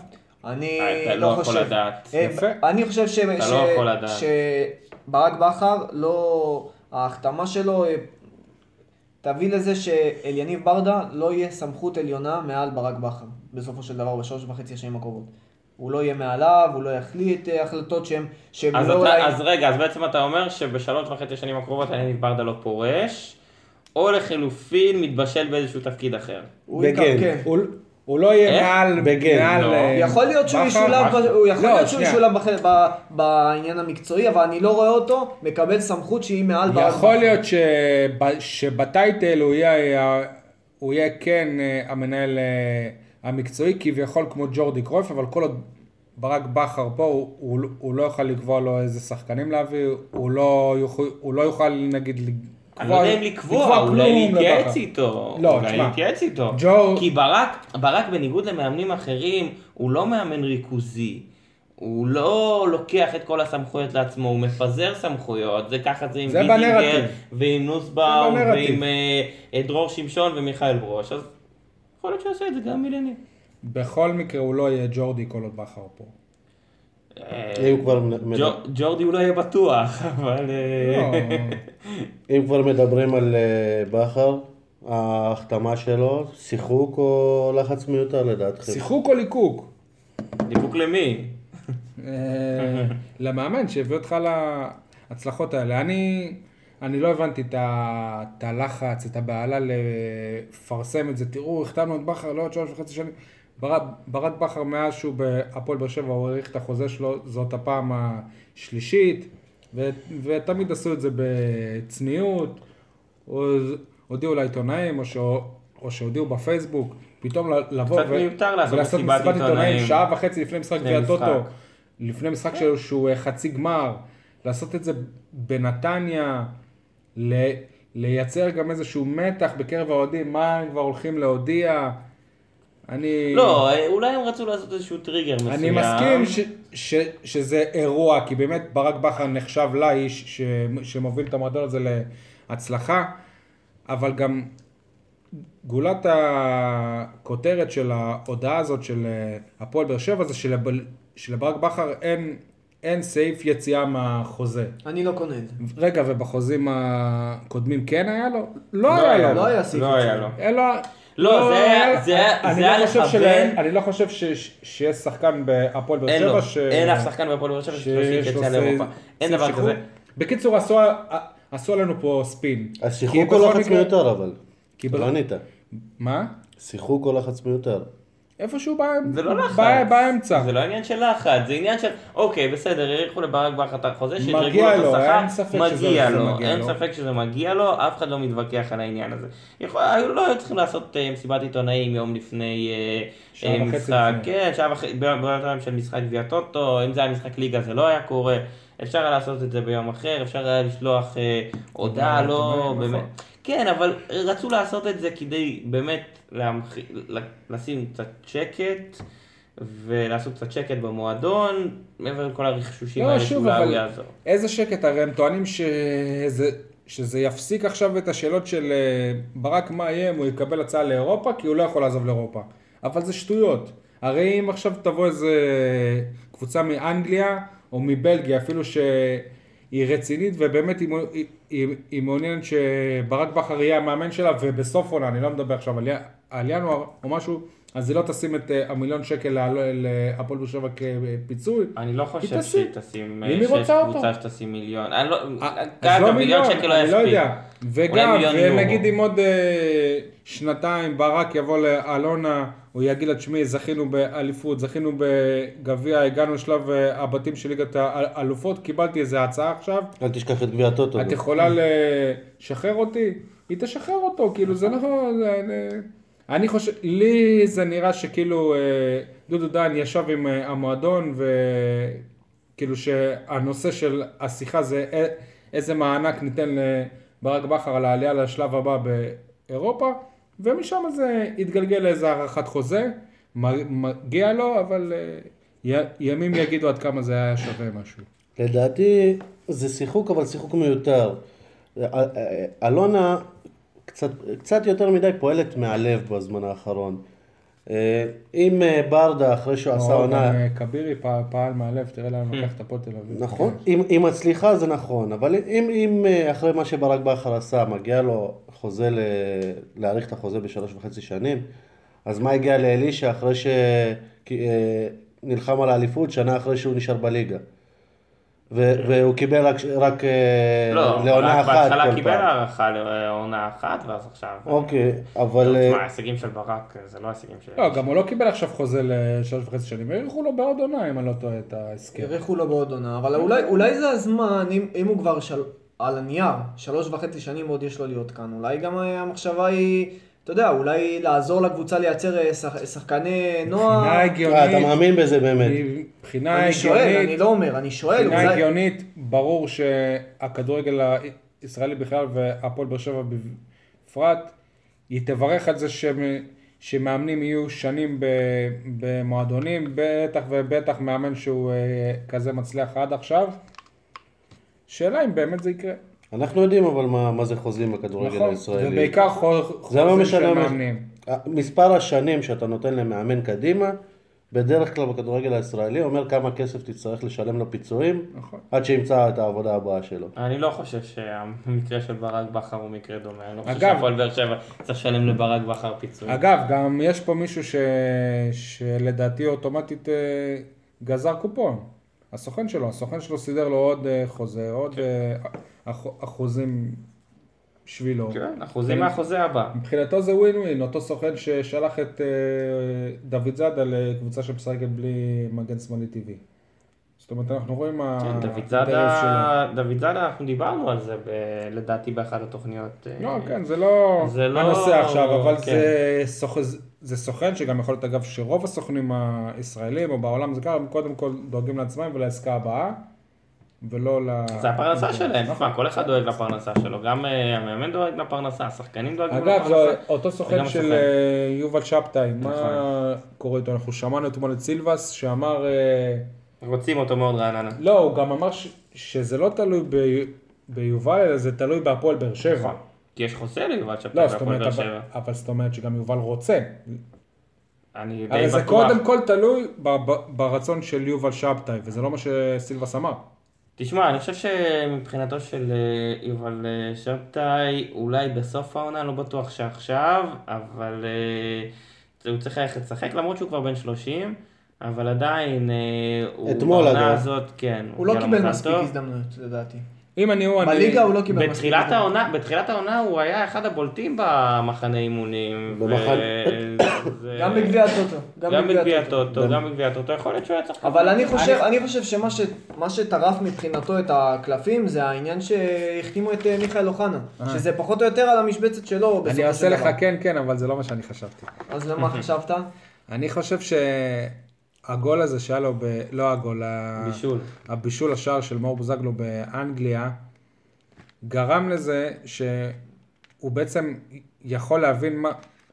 אני אתה לא יכול חושב. לדעת. אה, יפה. אני חושב ש... אתה לא יכול לדעת. שברק בכר, לא... ההחתמה שלו אה, תביא לזה שאליניב ברדה לא יהיה סמכות עליונה מעל ברק בכר, בסופו של דבר, בשלוש וחצי השנים הקרובות. הוא לא יהיה מעליו, הוא לא יחליט אה, החלטות שהן... שהן אז, לא אתה, אולי... אז רגע, אז בעצם אתה אומר שבשלוש וחצי השנים הקרובות יניב ברדה לא פורש, או לחילופין מתבשל באיזשהו תפקיד אחר. הוא בגן. כן. הוא- הוא לא יהיה איך? מעל... בגן. מעל, לא. אה, יכול להיות שהוא? ישולב, ב- הוא יכול לא, להיות שהוא. ישולב בחלק- ב- בעניין המקצועי, אבל אני לא רואה אותו מקבל סמכות שהיא מעל יכול. להיות שב- שבטייטל הוא יהיה, הוא יהיה כן אה, המנהל אה, המקצועי, כביכול כמו ג'ורדי קרויף, אבל כל עוד ברק בכר פה, הוא, הוא, הוא לא יוכל לקבוע לו איזה שחקנים להביא, הוא לא יוכל, הוא לא יוכל נגיד אני לא יודע אם לקבוע, אולי להתייעץ. איתו. לא, אולי להתייעץ איתו. ג'ו- כי ברק, ברק בניגוד למאמנים אחרים, הוא לא מאמן ריכוזי. הוא לא לוקח את כל הסמכויות לעצמו, הוא מפזר סמכויות, זה ככה זה עם בנרטיב. ועם נוסבאום. ועם אה, דרור שמשון ומיכאל ברוש, אז יכול להיות שיעשה את זה גם מילני. בכל מקרה הוא לא יהיה ג'ורדי כל עוד בכר פה. אם כבר, ג'ורדי הוא לא יהיה בטוח, <laughs> אבל... אה, לא, <laughs> אם כבר מדברים על אה, בכר, ההחתמה שלו, שיחוק או לחץ מיותר לדעתכם? שיחוק או ליקוק? דיבוק למי? אה, למאמן שהביא אותך להצלחות האלה. אני, אני לא הבנתי את הלחץ, את הבהלה לפרסם את זה. תראו, החתמנו את בכר לעוד שלוש וחצי שנים. ברק, בכר מאז שהוא בהפועל באר שבע, הוא האריך את החוזה שלו, זאת הפעם השלישית, ו, ותמיד עשו את זה בצניעות. או- הודיעו לעיתונאים, או, ש, או שהודיעו בפייסבוק, פתאום לבוא לעשות ולעשות מסיבת עיתונאים. שעה וחצי לפני משחק גביע. טוטו. לפני משחק שלו שהוא אה, חצי גמר, לעשות את זה בנתניה, ל- לייצר גם איזשהו מתח בקרב האוהדים, מה הם כבר הולכים להודיע. אני... לא, אולי הם רצו לעשות איזשהו טריגר מסוים. אני מסכים ש, ש, שזה אירוע, כי באמת ברק בכר נחשב לאיש ש, שמוביל את המועדון הזה להצלחה, אבל גם גולת הכותרת של ההודעה הזאת של אה, הפועל באר שבע זה שלב, שלברק בכר אין, אין סעיף יציאה מהחוזה. אני לא קונה את זה. רגע, ובחוזים הקודמים כן היה לו? לא לא היה היה לו. לא היה סעיף לא היה יציאה. לו. אלא... לא, זה היה- זה היה- אני זה לא לכוון. אני לא חושב ש- שיש שחקן בהפועל באר שבע ש... אין אף שחקן בהפועל באר שבע שיש לו לאירופה. אין דבר. כזה. בקיצור, עשו- עלינו פה ספין. אז שיחקו כל לחץ מיותר אבל. לא ענית. מה? שיחקו כל לחץ מיותר. איפשהו באמצע. זה לא לחץ. בא- באמצע. זה לא עניין של לחץ, זה עניין של, אוקיי, בסדר, האריכו לברק בכר את החוזה, שדרגו לו את השכר, מגיע לו, אין. ספק שזה מגיע לו, אף אחד לא מתווכח על העניין הזה. יכול- היו- לא היו צריכים לעשות אה, מסיבת עיתונאים יום לפני אה, שעה אה, משחק. כן, שעה וחצי, ביום של משחק גביע טוטו, אם זה היה משחק ליגה זה לא היה קורה. אפשר היה לעשות את זה ביום אחר, אפשר היה לשלוח אה, הודעה, לא, עיתונאים, באמת. כן, אבל רצו לעשות את זה כדי באמת להמח... לשים קצת שקט ולעשות קצת שקט במועדון, מעבר לכל הרכשושים לא, האלה שאולי הוא אבל יעזור. איזה שקט, הרי הם טוענים שזה, שזה יפסיק עכשיו את השאלות של אה, ברק מה יהיה אם הוא יקבל הצעה לאירופה, כי הוא לא יכול לעזוב לאירופה. אבל זה שטויות. הרי אם עכשיו תבוא איזה קבוצה מאנגליה או מבלגיה, אפילו שהיא רצינית ובאמת היא, היא, היא, היא מעוניינת שברק בכר יהיה המאמן שלה ובסוף עונה, אני לא מדבר עכשיו על, על ינואר או משהו, אז היא לא תשים את אה, המיליון שקל להפועל באר שבע כפיצוי. אני לא חושב היא שהיא תשים. היא שיש רוצה אותו? קבוצה שתשים מיליון. אני לא, אה, ככה, אז לא מיליון שקל לא לא יספיק. וגם. ונגיד אם עוד אה, שנתיים ברק יבוא לאלונה, הוא יגיד לה, תשמעי, זכינו באליפות, זכינו בגביע, הגענו לשלב אה, הבתים של ליגת האלופות, קיבלתי איזה הצעה עכשיו, אל תשכח את גביע הטוטו. את יכולה לשחרר אותי? היא תשחרר אותו, כאילו זה לא... אני חושב, לי זה נראה שכאילו אה, דודו דן ישב עם המועדון וכאילו שהנושא של השיחה זה איזה מענק ניתן לברק בכר על העלייה לשלב הבא באירופה ומשם זה התגלגל לאיזה הארכת חוזה, מגיע לו אבל אה, י- ימים יגידו עד כמה זה היה שווה משהו. לדעתי זה שיחוק, אבל שיחוק מיותר. אלונה קצת, קצת יותר מדי פועלת מהלב בזמן האחרון. אה, אם אה, ברדה, אחרי שהוא עשה או, עונה... גם, אה, כבירי פעל, פעל מהלב, תראה לאן לקח את הפועל תל אביב. נכון, אם היא מצליחה זה נכון, אבל אם, אם אחרי מה שברק בכר עשה, מגיע לו חוזה, ל... להאריך את החוזה בשלוש וחצי שנים, אז מה הגיע לאלישע אחרי שנלחם על האליפות, שנה אחרי שהוא נשאר בליגה? ו... והוא קיבל רק, רק אה, לא, לעונה רק אחת בהתחלה כל קיבל פעם. הארכה לעונה אחת, ואז עכשיו... אוקיי, אבל... לא, אה, תשמע, ההישגים של ברק זה לא ההישגים של... לא, גם הוא לא קיבל עכשיו חוזה לשלוש וחצי שנים, האריכו לו בעוד עונה, אם אני לא טועה, את ההסכם. האריכו לו בעוד עונה, אבל אולי, אולי זה הזמן, אם, אם הוא כבר של, על הנייר, שלוש וחצי שנים עוד יש לו להיות כאן, אולי גם אה, המחשבה היא, אתה יודע, אולי לעזור לקבוצה לייצר אה, שח, שחקני נוער. מבחינה אה, אתה הגיונית, מאמין בזה באמת? מבחינה אני שואל, אני הגיונית, לא אומר, אני שואל, מבחינה אולי... הגיונית, ברור שהכדורגל הישראלי בכלל והפועל באר שבע בפרט, היא תברך על זה שמ- שמאמנים יהיו שנים במועדונים, בטח ובטח מאמן שהוא אה, כזה מצליח עד עכשיו. שאלה אם באמת זה יקרה. אנחנו יודעים אבל מה, מה זה חוזים בכדורגל נכון, הישראלי. ובעיקר חו- זה לא חוזים משנה של מאמנים. מספר השנים שאתה נותן למאמן קדימה, בדרך כלל בכדורגל הישראלי אומר כמה כסף תצטרך לשלם לו פיצויים, נכון. עד שימצא את העבודה הבאה שלו. אני לא חושב שהמקרה של ברק בכר הוא מקרה דומה. אני לא חושב אגב- שהפועל באר שבע צריך לשלם לברק בכר פיצוי. אגב, גם יש פה מישהו ש... שלדעתי אוטומטית אה, גזר קופון. הסוכן שלו, הסוכן שלו סידר לו עוד אה, חוזה, עוד אה, אח... אחוזים בשבילו. כן, אחוזים מהחוזה הבא. מבחינתו זה ווין ווין, אותו סוכן ששלח את אה, דוד זאדה לקבוצה שמשחקת בלי מגן שמאלי טבעי. זאת אומרת, אנחנו רואים מה... כן, דוד זאדה, דוד זאדה, אנחנו דיברנו על זה ב- לדעתי באחת התוכניות. אה, לא, כן, זה לא זה לא- הנושא עכשיו, אבל כן. זה, סוכ... זה סוכן שגם יכול להיות אגב שרוב הסוכנים הישראלים או בעולם זה ככה, הם קודם כל דואגים לעצמם ולעסקה הבאה, ולא ל... זה הפרנסה שלהם, נכון. תשמע, כל אחד דואג לפרנסה שלו, גם אה, המאמן דואג לפרנסה, השחקנים דואגים אגב, לפרנסה. זה אותו סוכן של. אה, יובל שבתאי, מה נכון. קורה איתו? אנחנו שמענו אתמול את סילבס שאמר, רוצים אותו מאוד רעננה. לא, הוא גם אמר ש... שזה לא תלוי ב... ביובל, אלא זה תלוי בהפועל באר שבע. נכון. כי יש חוזה ליובל לא, זאת בהפועל אומרת, באר אבל, שבע. אבל זאת אומרת שגם יובל רוצה. אני די הרי זה בטוח. קודם כל תלוי ב- ב- ברצון של יובל שבתאי, וזה לא מה שסילבס אמר. תשמע, אני חושב שמבחינתו של אה, יובל אה, שבתאי, אולי בסוף העונה, לא בטוח שעכשיו, אבל אה, הוא צריך ללכת לשחק, למרות שהוא כבר בן 30, אבל עדיין, אה, הוא אתמול, בעונה אגב. הזאת, כן. הוא לא קיבל מספיק. הזדמנויות, לדעתי. אם אני הוא, אני... בליגה הוא לא קיבל מספיק בתחילת. העונה, בתחילת העונה הוא היה אחד הבולטים במחנה אימונים. במחנה- וזה- גם בגביע הטוטו. גם בגביע הטוטו, גם בגביע הטוטו, יכול להיות שהוא היה צריך... אבל אני חושב, אני חושב שמה ש, שטרף מבחינתו את הקלפים זה העניין שהחתימו את אה, מיכאל אוחנה. שזה פחות או יותר על המשבצת שלו אני. אעשה לך כן כן, אבל זה לא מה שאני חשבתי. אז למה חשבת? <laughs> אני חושב שהגול הזה שהיה לו, ב... לא הגול, בישול. הבישול השער של מאור בוזגלו באנגליה, גרם לזה שהוא בעצם יכול להבין מה,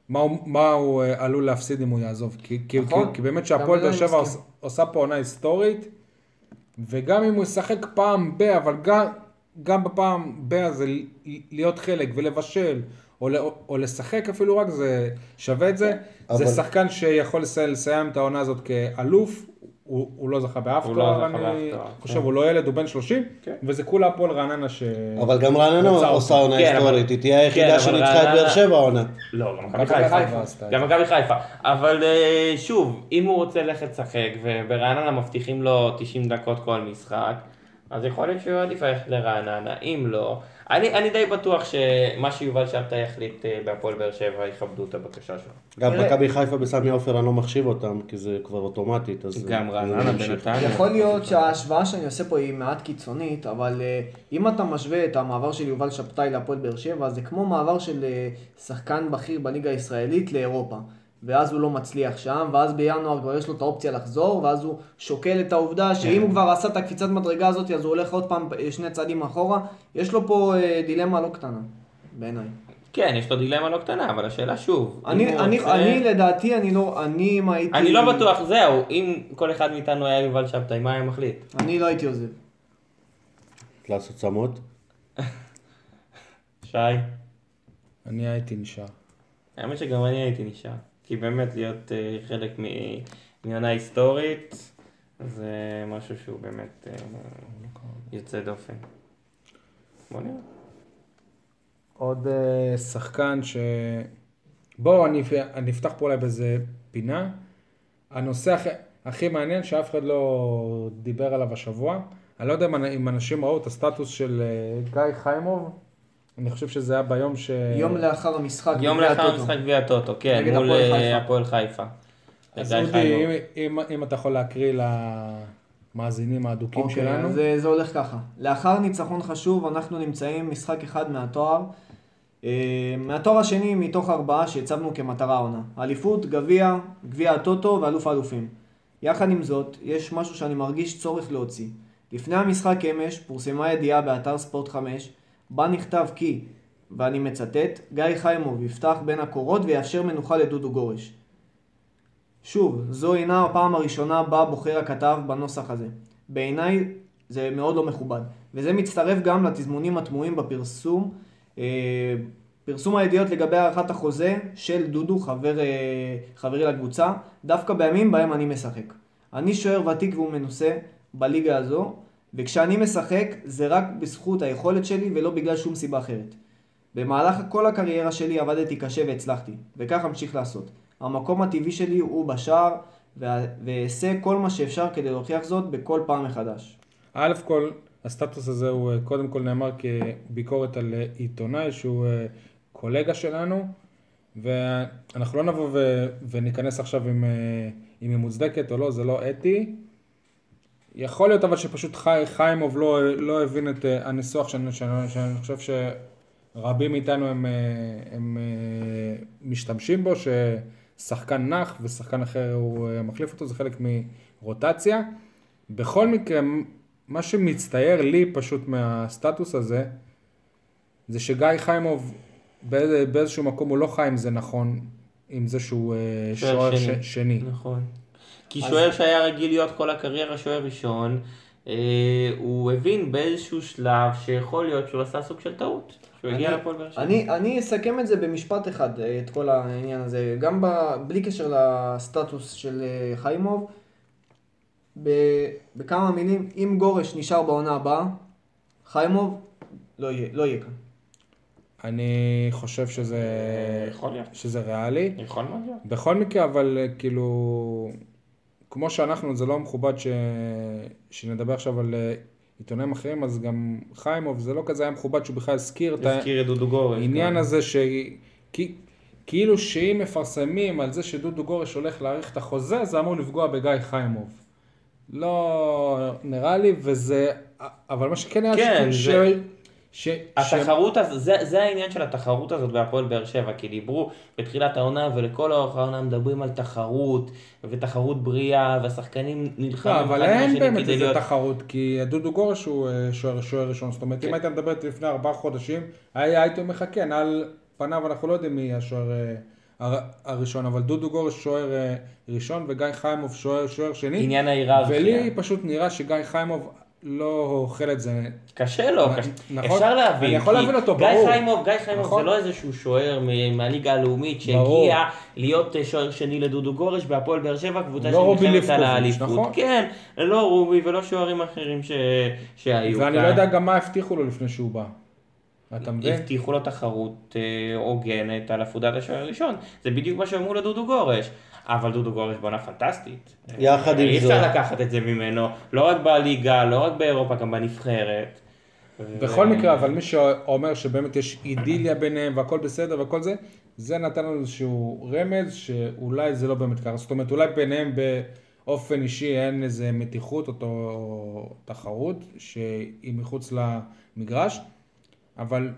מה, הוא, מה הוא אה, עלול להפסיד אם הוא יעזוב. כי, כי, נכון. כי, כי באמת גם שהפועל לזה באר שבע עושה פה עונה היסטורית, וגם אם הוא ישחק פעם ב, אבל גם, גם בפעם ב הזה ל- להיות חלק ולבשל, או, ל- או לשחק אפילו רק, זה שווה את זה. אבל- זה שחקן שיכול לסיים, לסיים את העונה הזאת כאלוף, הוא, הוא לא זכה באף לא תואר, זכה אני חושב, כן. הוא לא ילד, הוא בן 30, וזה כולה הפועל רעננה ש... אבל גם רעננה עושה. עונה כן, היסטורית, היא תהיה כן, היחידה אבל שניצחה את באר שבע העונה. לא, גם מכבי חיפה. גם. מכבי חיפה. אבל אה, שוב, אם הוא רוצה ללכת לשחק, וברעננה מבטיחים לו 90 דקות כל משחק, אז יכול להיות שהוא עדיף ללכת לרעננה. אם לא, אני, אני די בטוח שמה שיובל שבתאי יחליט אה, בהפועל באר שבע, יכבדו את הבקשה שלו. גם מכבי חיפה בסמי עופר אני לא מחשיב אותם, כי זה כבר אוטומטית, אז... גם רעננה. בנתניה. יכול להיות שההשוואה שאני עושה פה היא מעט קיצונית, אבל אה, אם אתה משווה את המעבר של יובל שבתאי להפועל באר שבע, זה כמו מעבר של אה, שחקן בכיר בליגה הישראלית לאירופה. ואז הוא לא מצליח שם, ואז בינואר כבר יש לו את האופציה לחזור, ואז הוא שוקל את העובדה שאם הוא כבר עשה את הקפיצת מדרגה הזאת, אז הוא הולך עוד פעם אה, שני צעדים אחורה. יש לו פה אה, דילמה לא קטנה, בעיניי. כן, יש לו דילמה לא קטנה, אבל השאלה שוב, אני, אני, רוצה- אני לדעתי, אני לא, אני אם הייתי... אני לא בטוח, זהו, אם כל אחד מאיתנו היה יובל שבתאי, מה היה מחליט? אני לא הייתי עוזב. לעשות צמות. שי? אני הייתי נשאר. האמת שגם אני הייתי נשאר. כי באמת להיות אה, חלק מעונה היסטורית, זה משהו שהוא באמת אה, יוצא דופן. בוא נראה. עוד אה, שחקן ש... בואו, אני, אני אפתח פה אולי באיזה פינה. הנושא הכי, הכי מעניין שאף אחד לא דיבר עליו השבוע, אני לא יודע אם, אנשים ראו את הסטטוס של גיא חיימוב, אני חושב שזה היה ביום ש... יום לאחר המשחק. יום לאחר. המשחק גביע הטוטו, כן, מול הפועל אה, חיפה. הפועל חיפה. אז אודי. אם, אם, אם אתה יכול להקריא למאזינים האדוקים אוקיי, שלנו. זה, זה הולך ככה. לאחר ניצחון חשוב, אנחנו נמצאים משחק אחד מהתואר. אה, מהתואר השני מתוך ארבעה שהצבנו כמטרה עונה. אליפות, גביע, גביע הטוטו ואלוף האלופים. יחד עם זאת, יש משהו שאני מרגיש צורך להוציא. לפני המשחק אמש פורסמה ידיעה באתר ספורט 5, בה נכתב כי, ואני מצטט, גיא חיימוב יפתח בין הקורות ויאפשר מנוחה לדודו גורש. שוב, זו אינה הפעם הראשונה בה בוחר הכתב בנוסח הזה. בעיניי זה מאוד לא מכובד. וזה מצטרף גם לתזמונים התמוהים בפרסום, אה, פרסום הידיעות לגבי הארכת החוזה של דודו, חבר, אה, חברי לקבוצה, דווקא בימים בהם אני משחק. אני שוער ותיק ומנוסה בליגה הזו, וכשאני משחק זה רק בזכות היכולת שלי ולא בגלל שום סיבה אחרת. במהלך כל הקריירה שלי עבדתי קשה והצלחתי, וכך אמשיך לעשות. המקום הטבעי שלי הוא בשער, ואעשה כל מה שאפשר כדי להוכיח זאת בכל פעם מחדש. א' כל, הסטטוס הזה הוא אה, קודם כל נאמר כביקורת על אה, עיתונאי שהוא אה, קולגה שלנו, ואנחנו לא נבוא ו- וניכנס עכשיו אם היא מוצדקת או לא, זה לא אתי. יכול להיות אבל שפשוט חי, חיימוב לא, לא הבין את אה, הניסוח שאני, שאני, שאני חושב שרבים מאיתנו הם, אה, הם אה, משתמשים בו, ששחקן נח ושחקן אחר הוא מחליף אותו, זה חלק מרוטציה. בכל מקרה, מה שמצטייר לי פשוט מהסטטוס הזה, זה שגיא חיימוב באיזה, באיזשהו מקום הוא לא חי עם זה נכון, עם זה שהוא שוער שני. שני. נכון. כי שוער שהיה רגיל להיות כל הקריירה שוער ראשון, אה, הוא הבין באיזשהו שלב שיכול להיות שהוא עשה סוג של טעות. שהוא שהוא הגיע לפועל באר שבע. אני, אני אסכם את זה במשפט אחד, אה, את כל העניין הזה, גם ב, בלי קשר לסטטוס של אה, חיימוב, ב, בכמה מילים, אם גורש נשאר בעונה הבאה, חיימוב לא יהיה, לא יהיה כאן. אני חושב שזה, יכול להיות. שזה ריאלי. יכול מאוד להיות. בכל מקרה, אבל אה, כאילו, כמו שאנחנו, זה לא מכובד ש... שנדבר עכשיו על אה, עיתונאים אחרים, אז גם חיימוב, זה לא כזה היה מכובד שהוא בכלל הזכיר את. העניין כן. הזה ש... כי... כאילו שאם מפרסמים על זה שדודו גורש הולך להאריך את החוזה, זה אמור לפגוע בגיא חיימוב. לא נראה לי, וזה... אבל מה שכן היה... כן, ש... זה- ש... התחרות הזאת, זה, זה העניין של התחרות הזאת בהפועל באר שבע, כי דיברו בתחילת העונה ולכל אורך העונה מדברים על תחרות, ותחרות בריאה, והשחקנים נלחמים לא, אבל אין באמת איזה להיות... תחרות, כי דודו גורש הוא אה, שוער, שוער ראשון, זאת אומרת, אם כן. היית מדבר איתי לפני ארבעה חודשים, הייתי אומר לך כן, על פניו אנחנו לא יודעים מי השוער אה, הר- הראשון, אבל דודו גורש שוער אה, ראשון וגיא חיימוב שוער שני, עניין ההיררכיה. ולי פשוט נראה שגיא חיימוב לא אוכל את זה. קשה לו, נ- קשה. נכון. אפשר להבין. אני יכול להבין אותו, גיא ברור. חיימוב, גיא חיימוב נכון. זה לא איזשהו שוער מהליגה הלאומית ברור. שהגיע להיות אה, שוער שני לדודו גורש בהפועל באר שבע, קבוצה לא שנלחמת על האליפות. נכון. כן, לא רובי ולא שוערים אחרים ש- שהיו ואני כאן. לא יודע גם מה הבטיחו לו לפני שהוא בא. אתה מבין? הבטיחו לו תחרות אה, הוגנת על עפודת השוער הראשון. זה בדיוק מה שאמרו לדודו גורש. אבל דודו גורש בעונה פנטסטית. יחד עם אי זאת. אפשר לקחת את זה ממנו, לא רק בליגה, לא רק באירופה, גם בנבחרת. בכל מקרה, אבל מי שאומר שבאמת יש אידיליה ביניהם והכל בסדר וכל זה, זה נתן לנו איזשהו רמז שאולי זה לא באמת ככה. זאת אומרת, אולי ביניהם באופן אישי אין איזה מתיחות או תחרות שהיא מחוץ למגרש, אבל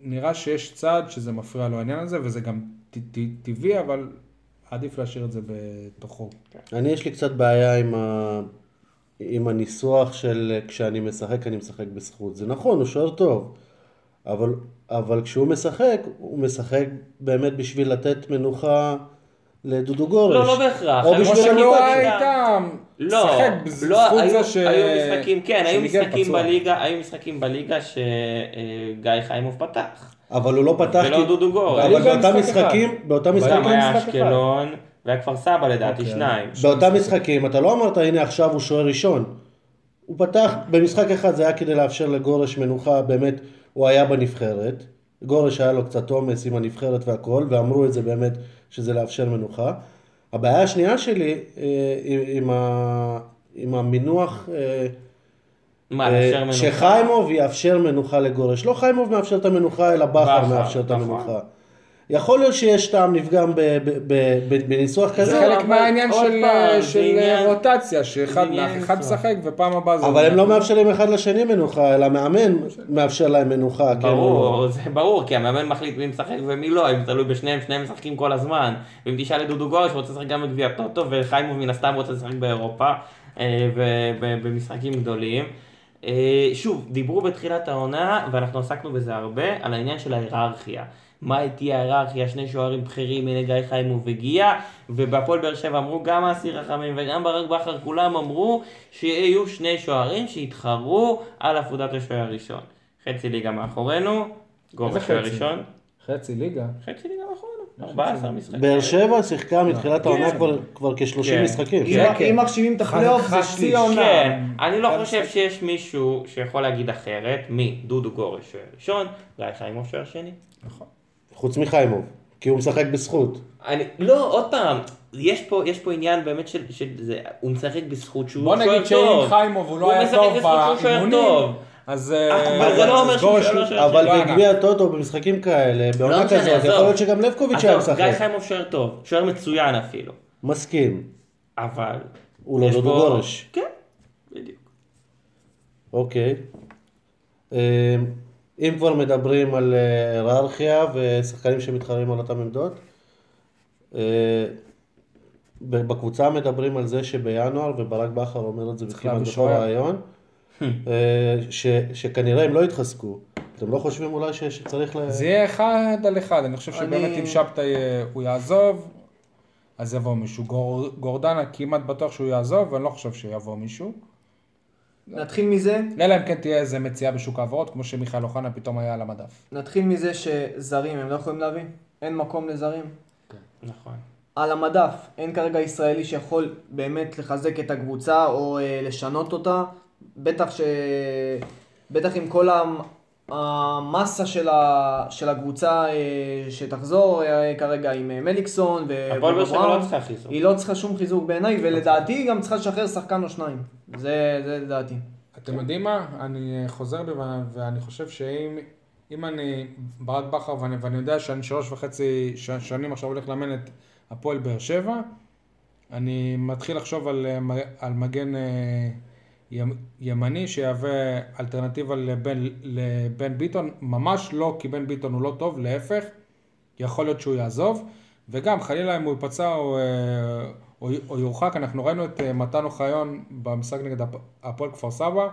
נראה שיש צד שזה מפריע לו העניין הזה, וזה גם טבעי, אבל עדיף להשאיר את זה בתוכו. אני יש לי קצת בעיה עם, ה... עם הניסוח של כשאני משחק אני משחק בזכות. זה נכון, הוא שוער טוב, אבל, אבל כשהוא משחק, הוא משחק באמת בשביל לתת מנוחה לדודו גורש. לא, לא בהכרח. או בשביל בליגה. הייתה לא, משחק לא, היו, זה ש... היו משחקים, כן, היו משחקים. בליגה, היו משחקים בליגה שגיא חיימוב פתח. אבל הוא לא פתח... ולא דודו. היו אבל באותם. משחקים, באותם משחקים, גם היה. אשקלון, והיה כפר סבא לדעתי, אוקיי. שניים. באותם משחקים, אתה לא אמרת, הנה עכשיו הוא שוער ראשון. הוא פתח, במשחק אחד זה היה כדי לאפשר לגורש מנוחה, באמת, הוא היה בנבחרת. גורש היה לו קצת עומס עם הנבחרת והכל, ואמרו את זה באמת, שזה לאפשר מנוחה. הבעיה השנייה שלי, אה, עם, עם, ה, עם המינוח, אה, מה, אה, לאפשר מנוחה? שחיימוב יאפשר מנוחה לגורש. לא חיימוב מאפשר את המנוחה, אלא בכר מאפשר את נכון. המנוחה. יכול להיות שיש טעם לפגם ב- ב- ב- ב- בניסוח כזה, זה לא, חלק מהעניין של, זה עניין- רוטציה, שאחד זה. משחק ופעם הבאה זה... אבל הם לא מאפשרים אחד לשני מנוחה, אלא מאמן מאפשר להם מנוחה. כן או לא. ברור, זה ברור, כי המאמן מחליט מי משחק ומי לא, אם תלוי בשניהם, שניהם משחקים כל הזמן. ואם תשאל את דודו גורש, הוא רוצה לשחק גם בגביע טוטו, וחיימוב מן הסתם רוצה לשחק באירופה, אה, ובמשחקים גדולים. אה, שוב, דיברו בתחילת העונה, ואנחנו עסקנו בזה הרבה, על העניין של ההיררכיה. מה תהיה ההיררכיה, שני שוערים בכירים, הנה גיא חיימוב הגיע, ובהפועל באר שבע אמרו, גם אסי רחמים וגם ברק בכר, כולם אמרו שיהיו שני שוערים שיתחרו על עבודת השוער הראשון. חצי ליגה מאחורינו, גובה שוער? ראשון, חצי ליגה. חצי ליגה מאחורינו, 14 משחקים. באר שבע שיחקה מתחילת העונה כן. כבר- כבר כ-30 כן. משחקים. אם- כן. אם מחשיבים את הפלייאוף זה חצי שליש. עונה. כן, אני לא חושב. שיש מישהו שיכול להגיד אחרת, מי? דודו גורש שוער ראשון, גיא חיימוב שוער שני. חוץ מחיימוב, כי הוא משחק בזכות. אני, לא, עוד פעם, יש פה, יש פה עניין באמת של, של זה, הוא משחק בזכות שהוא בוא שוער נגיד שאם טוב. חיימוב הוא לא היה טוב באימונים, טוב. אז... אבל זה אה, לא אומר שהוא גורש שוער לא- לא שוער אבל לא. בגביע הטוטו, במשחקים כאלה, בעונה משנה, כזאת. יכול להיות שגם לבקוביץ' היה עזוב, גיא משחק. חיימוב שוער טוב, שוער מצוין אפילו, מסכים. אבל... הוא לא דודו גורש. כן, בדיוק. אוקיי. אה, אם כבר מדברים על אה, היררכיה ושחקנים שמתחרים על אותם עמדות, אה, בקבוצה מדברים על זה שבינואר, וברק בכר אומר את זה כמעט להביא בכל. רעיון, אה, ש- שכנראה הם לא יתחזקו. אתם לא חושבים אולי ש- שצריך ל... זה יהיה אחד על אחד, אני חושב שבאמת אני- אם שבתאי אה, הוא יעזוב, אז יבוא מישהו. גור, גורדנה כמעט בטוח שהוא יעזוב, ואני לא חושב שיבוא מישהו. נתחיל מזה, אלא אם כן תהיה איזה מציאה בשוק ההעברות, כמו שמיכאל אוחנה פתאום היה על המדף. נתחיל מזה שזרים הם לא יכולים להביא, אין מקום לזרים. נכון. על המדף, אין כרגע ישראלי שיכול באמת לחזק את הקבוצה או אה, לשנות אותה. בטח ש... בטח עם כל המ... המסה של, ה... של הקבוצה אה, שתחזור אה, כרגע עם אה, מליקסון ו... הפועל באר שבע לא צריכה חיזוק. היא לא צריכה שום חיזוק בעיניי, ולדעתי היא גם צריכה לשחרר שחקן או שניים. זה, זה לדעתי. אתם יודעים מה? אני חוזר בי ואני חושב שאם אם אני ברק בכר ואני, ואני יודע שאני שלוש וחצי ש- שנים עכשיו הולך לאמן את הפועל באר שבע, אני מתחיל לחשוב על, על מגן ימני שיהווה אלטרנטיבה לבן, לבן ביטון, ממש לא כי בן ביטון הוא לא טוב, להפך, יכול להיות שהוא יעזוב, וגם חלילה אם הוא ייפצע או, אה, או, או יורחק, אנחנו ראינו את אה, מתן אוחיון במשחק נגד הפ- הפועל כפר סבא,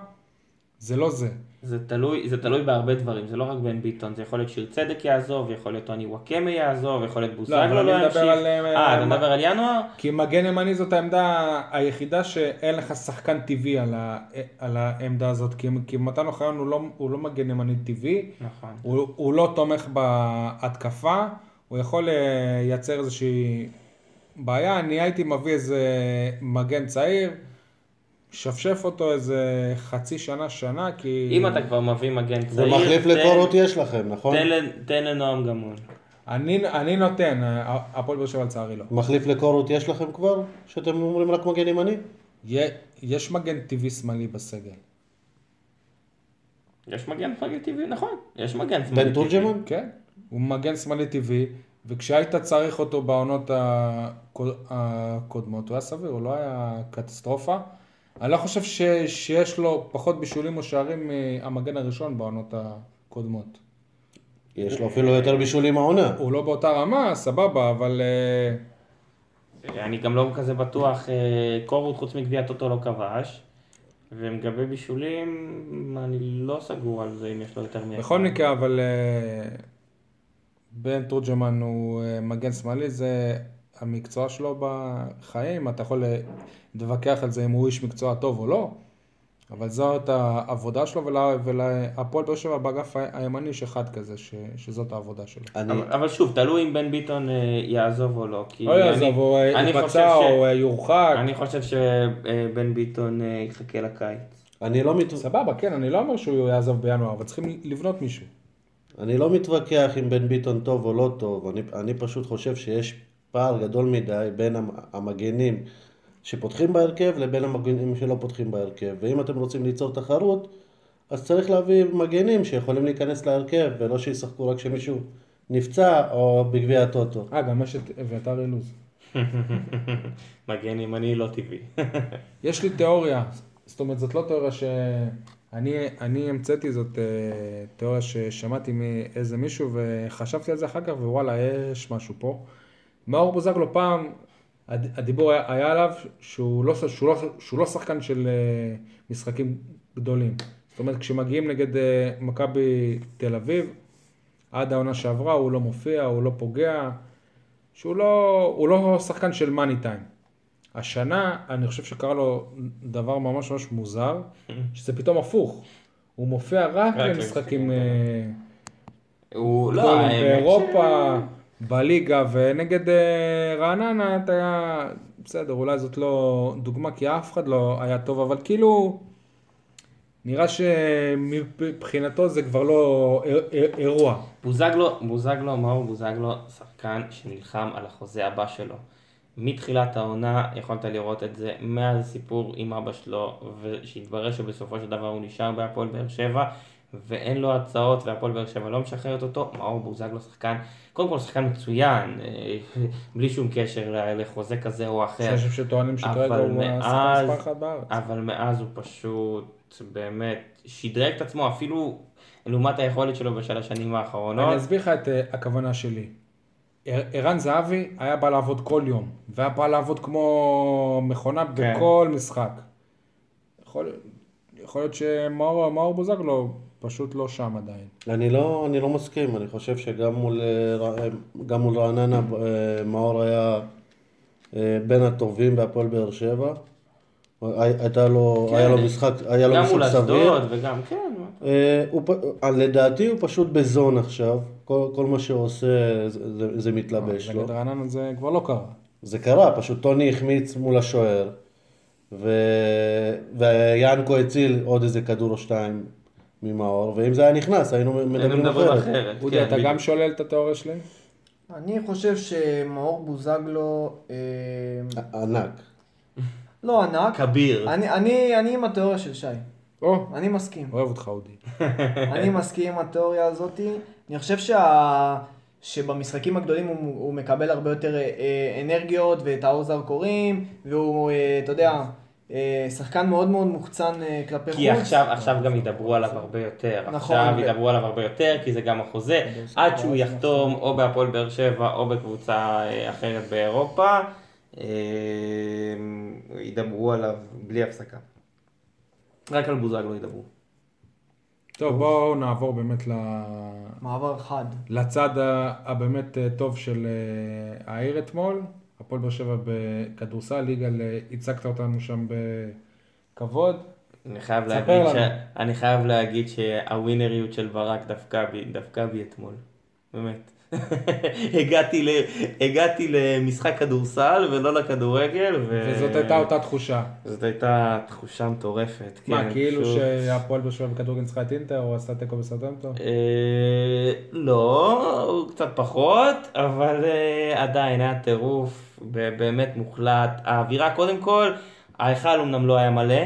זה לא זה. זה תלוי, זה תלוי בהרבה דברים, זה לא רק בן ביטון, זה יכול להיות שיר צדק יעזוב, יכול להיות טוני וואקמה יעזוב, יכול להיות בוזגלו לא מדבר ימשיך. על, אה, אה, אתה מדבר על ינואר? כי מגן ימני זאת העמדה היחידה שאין לך שחקן טבעי על, ה, על העמדה הזאת, כי, כי מתן אוחיון הוא לא, הוא לא מגן ימני טבעי, נכון. הוא, הוא לא תומך בהתקפה, הוא יכול אה, לייצר איזושהי בעיה, אני הייתי מביא איזה מגן צעיר, שפשף אותו איזה חצי שנה, שנה, כי... אם אתה כבר מביא מגן צעיר, ומחליף לקורות יש לכם, נכון? תן תן לנועם גמון. אני, אני נותן, אה, הפועל באר שבע לצערי לא. מחליף לקורות יש לכם כבר? שאתם אומרים רק מגן ימני? יש מגן טבעי שמאלי בסגל. יש מגן מגן טבעי, נכון, יש מגן שמאלי בן טבעי. תורג'מן? כן, הוא מגן שמאלי טבעי, וכשהיית צריך אותו בעונות הקוד- הקודמות, הוא היה סביר, הוא לא היה קטסטרופה. אני לא חושב ש, שיש לו פחות בישולים או שערים מהמגן הראשון בעונות הקודמות. יש לו אפילו יותר בישולים העונה. הוא לא באותה רמה, סבבה, אבל אה, אני גם לא כזה בטוח, אה, קורות חוץ מגביע טוטו לא כבש, ולגבי בישולים, אני לא סגור על זה אם יש לו יותר מ... בכל מקרה, אבל אה, בן תורג'מן הוא מגן שמאלי, זה המקצוע שלו בחיים, אתה יכול אה, להתווכח על זה אם הוא איש מקצוע טוב או לא, אבל זאת העבודה שלו, ולה- ולהפועל באר שבע באגף הימני יש אחד כזה, ש, שזאת העבודה שלו. אני, אבל, אבל שוב, תלוי אם בן ביטון אה, יעזוב או לא. כי לא יעזוב, הוא אה, אני חושב ייפצע ש- או אה, יורחק. אני חושב שבן ביטון אה, יחכה לקיץ. אני לא מת... סבבה, כן, אני לא אומר שהוא יעזוב בינואר, אבל צריכים לבנות מישהו. אני לא מתווכח אם בן ביטון טוב או לא טוב, אני, אני פשוט חושב שיש פער גדול מדי בין המ- המגנים שפותחים בהרכב לבין המגנים שלא פותחים בהרכב. ואם אתם רוצים ליצור תחרות, אז צריך להביא מגנים שיכולים להיכנס להרכב, ולא שישחקו רק כשמישהו נפצע או בגביע הטוטו. אה, גם יש את אביתר אילוז. <laughs> מגן ימני לא טבעי. <laughs> יש לי תיאוריה, זאת אומרת זאת לא תיאוריה שאני אני המצאתי, זאת אה, תיאוריה ששמעתי מאיזה מישהו וחשבתי על זה אחר כך ווואלה יש משהו פה. מאור בוזגלו פעם, הד- הדיבור היה, היה עליו שהוא לא, שהוא, לא, שהוא לא שחקן של אה, משחקים גדולים. זאת אומרת כשמגיעים נגד אה, מכבי תל אביב, עד העונה שעברה הוא לא מופיע, הוא לא פוגע, שהוא לא, הוא לא שחקן של מאני טיים. השנה, אני חושב שקרה לו דבר ממש ממש מוזר, שזה פתאום הפוך. הוא מופיע רק למשחקים אה, הוא לא, באירופה, בליגה, ונגד אה, רעננה אתה היה, בסדר, אולי זאת לא דוגמה, כי אף אחד לא היה טוב, אבל כאילו, נראה שמבחינתו זה כבר לא איר- איר- אירוע. בוזגלו, בוזגלו, מאור בוזגלו, שחקן שנלחם על החוזה הבא שלו. מתחילת העונה יכולת לראות את זה מאז הסיפור עם אבא שלו, ושהתברר שבסופו של דבר הוא נשאר בהפועל באר שבע, ואין לו הצעות, והפועל באר שבע לא משחררת אותו. מאור בוזגלו שחקן, קודם כל שחקן מצוין, אה, <laughs> בלי שום קשר לחוזה כזה או אחר. יש אנשים שטוענים שכרגע הוא השחקן מספר אחת בארץ. אבל מאז הוא פשוט באמת שדרג את עצמו אפילו לעומת היכולת שלו בשל השנים האחרונות. אני אסביר לך את אה, הכוונה שלי. ער- ערן זהבי היה בא לעבוד כל יום, והיה בא לעבוד כמו מכונה כן. בכל משחק. יכול, יכול להיות שמאור מאור בוזגלו פשוט לא שם עדיין. אני לא, אני לא מסכים, אני חושב שגם מול, אה, רע- גם מול רעננה אה, מאור היה אה, בין הטובים בהפועל באר שבע. הי- הייתה לו, כן. היה לו משחק, היה לו גם משחק מול סביר. אשדוד וגם, כן. אה, הוא אה, לדעתי הוא פשוט בזון עכשיו, כל, כל מה שהוא עושה זה, זה, זה מתלבש לו. נגד רעננה זה כבר לא קרה. זה קרה, פשוט טוני החמיץ מול השוער, ו... ויאנקו הציל עוד איזה כדור או שתיים ממאור, ואם זה היה נכנס היינו היינו מדברים אחרת. אחרת. אודי, כן, אתה בדיוק. גם שולל את התיאוריה שלי? אני חושב שמאור בוזגלו, אה, ענק. לא ענק, כביר. אני, אני, אני עם התיאוריה של שי, או, אני מסכים. אוהב אותך אודי. <laughs> אני מסכים עם התיאוריה הזאת. אני חושב שה... שבמשחקים הגדולים הוא, הוא מקבל הרבה יותר אה, אה, אנרגיות ואת האור זרקורים, והוא, אה, אתה יודע, שחקן מאוד מאוד מוחצן אה, כלפי חוץ. כי עכשיו, עכשיו גם ידברו עליו הרבה יותר. נכון, עכשיו ו- ידברו עליו הרבה יותר, כי זה גם החוזה. עד שהוא יחתום או בהפועל באר שבע או בקבוצה אה, אחרת באירופה, אה, ידברו עליו בלי הפסקה. רק על בוזגלו ידברו. טוב, בואו נעבור באמת ל... מעבר חד. לצד הבאמת אה, טוב של אה, העיר אתמול. הפועל באר שבע בכדורסל, יגאל, הצגת אותנו שם בכבוד. אני חייב להגיד, ש... אני חייב להגיד שהווינריות של ברק דווקא בי, דווקא בי אתמול. באמת. <laughs> הגעתי, ל... הגעתי למשחק כדורסל ולא לכדורגל. ו... וזאת הייתה אותה תחושה. זאת הייתה תחושה מטורפת. מה, כן, כאילו פשוט- שהפועל שבע בכדורגל ניצחה את אינטר, או עשתה תיקו בסרטנטו? אה, לא, קצת פחות, אבל אה, עדיין היה טירוף באמת מוחלט. האווירה, קודם כל, ההיכל אמנם לא היה מלא,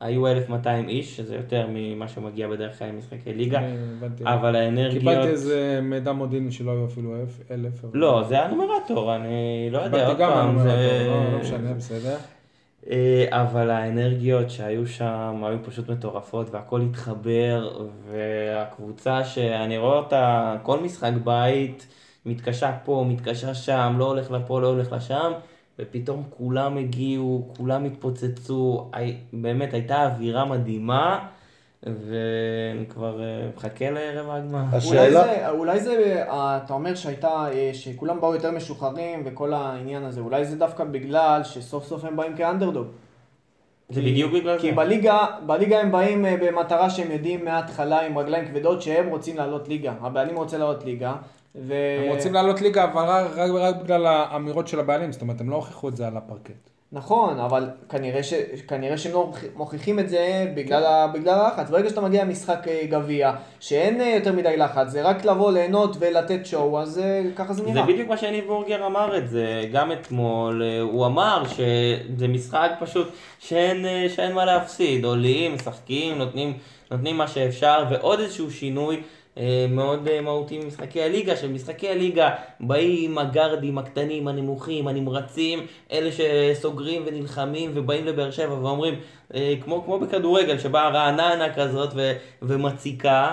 היו 1,200 איש, שזה יותר ממה שמגיע בדרך כלל למשחקי ליגה, הבנתי. אבל האנרגיות... קיבלתי איזה מידע מודיעיני שלא היו אפילו אלף- לא, זה הנומרטור, אני לא יודע, עוד פעם, זה... לא לא משנה, בסדר. אה, אבל האנרגיות שהיו שם היו פשוט מטורפות והכל התחבר והקבוצה שאני רואה אותה כל משחק בית מתקשה פה, מתקשה שם, לא הולך לפה, לא הולך לשם ופתאום כולם הגיעו, כולם התפוצצו, באמת הייתה אווירה מדהימה ואני כבר אה, מחכה לערב הגמר. אולי השאלה, זה, אולי זה, אה, אתה אומר שהייתה, אה, שכולם באו יותר משוחררים וכל העניין הזה, אולי זה דווקא בגלל שסוף סוף הם באים כאנדרדוג. זה כי- בדיוק בגלל כי זה. בליגה, בליגה הם באים במטרה שהם יודעים מההתחלה עם רגליים כבדות שהם רוצים לעלות ליגה. הבעלים רוצה לעלות ליגה. ו... הם רוצים לעלות ליגה, אבל רק- רק רק בגלל האמירות של הבעלים, זאת אומרת, הם לא הוכיחו את זה על הפרקט. נכון, אבל כנראה, ש... כנראה שהם לא מוכיחים את זה בגלל, ה... בגלל הלחץ. ברגע שאתה מגיע למשחק אה, גביע, שאין אה, יותר מדי לחץ, זה רק לבוא ליהנות ולתת שואו, אז אה, ככה זה זה נראה. בדיוק מה שניב בורגר אמר את זה, גם אתמול, הוא אמר שזה משחק פשוט שאין, שאין מה להפסיד, עולים, משחקים, נותנים, נותנים מה שאפשר, ועוד איזשהו שינוי מאוד אה, מהותי ממשחקי הליגה, שבמשחקי הליגה באים הגרדים הקטנים, הנמוכים, הנמרצים, אלה שסוגרים ונלחמים ובאים לבאר שבע ואומרים, אה, כמו, כמו בכדורגל, שבאה רעננה כזאת ו, ומציקה.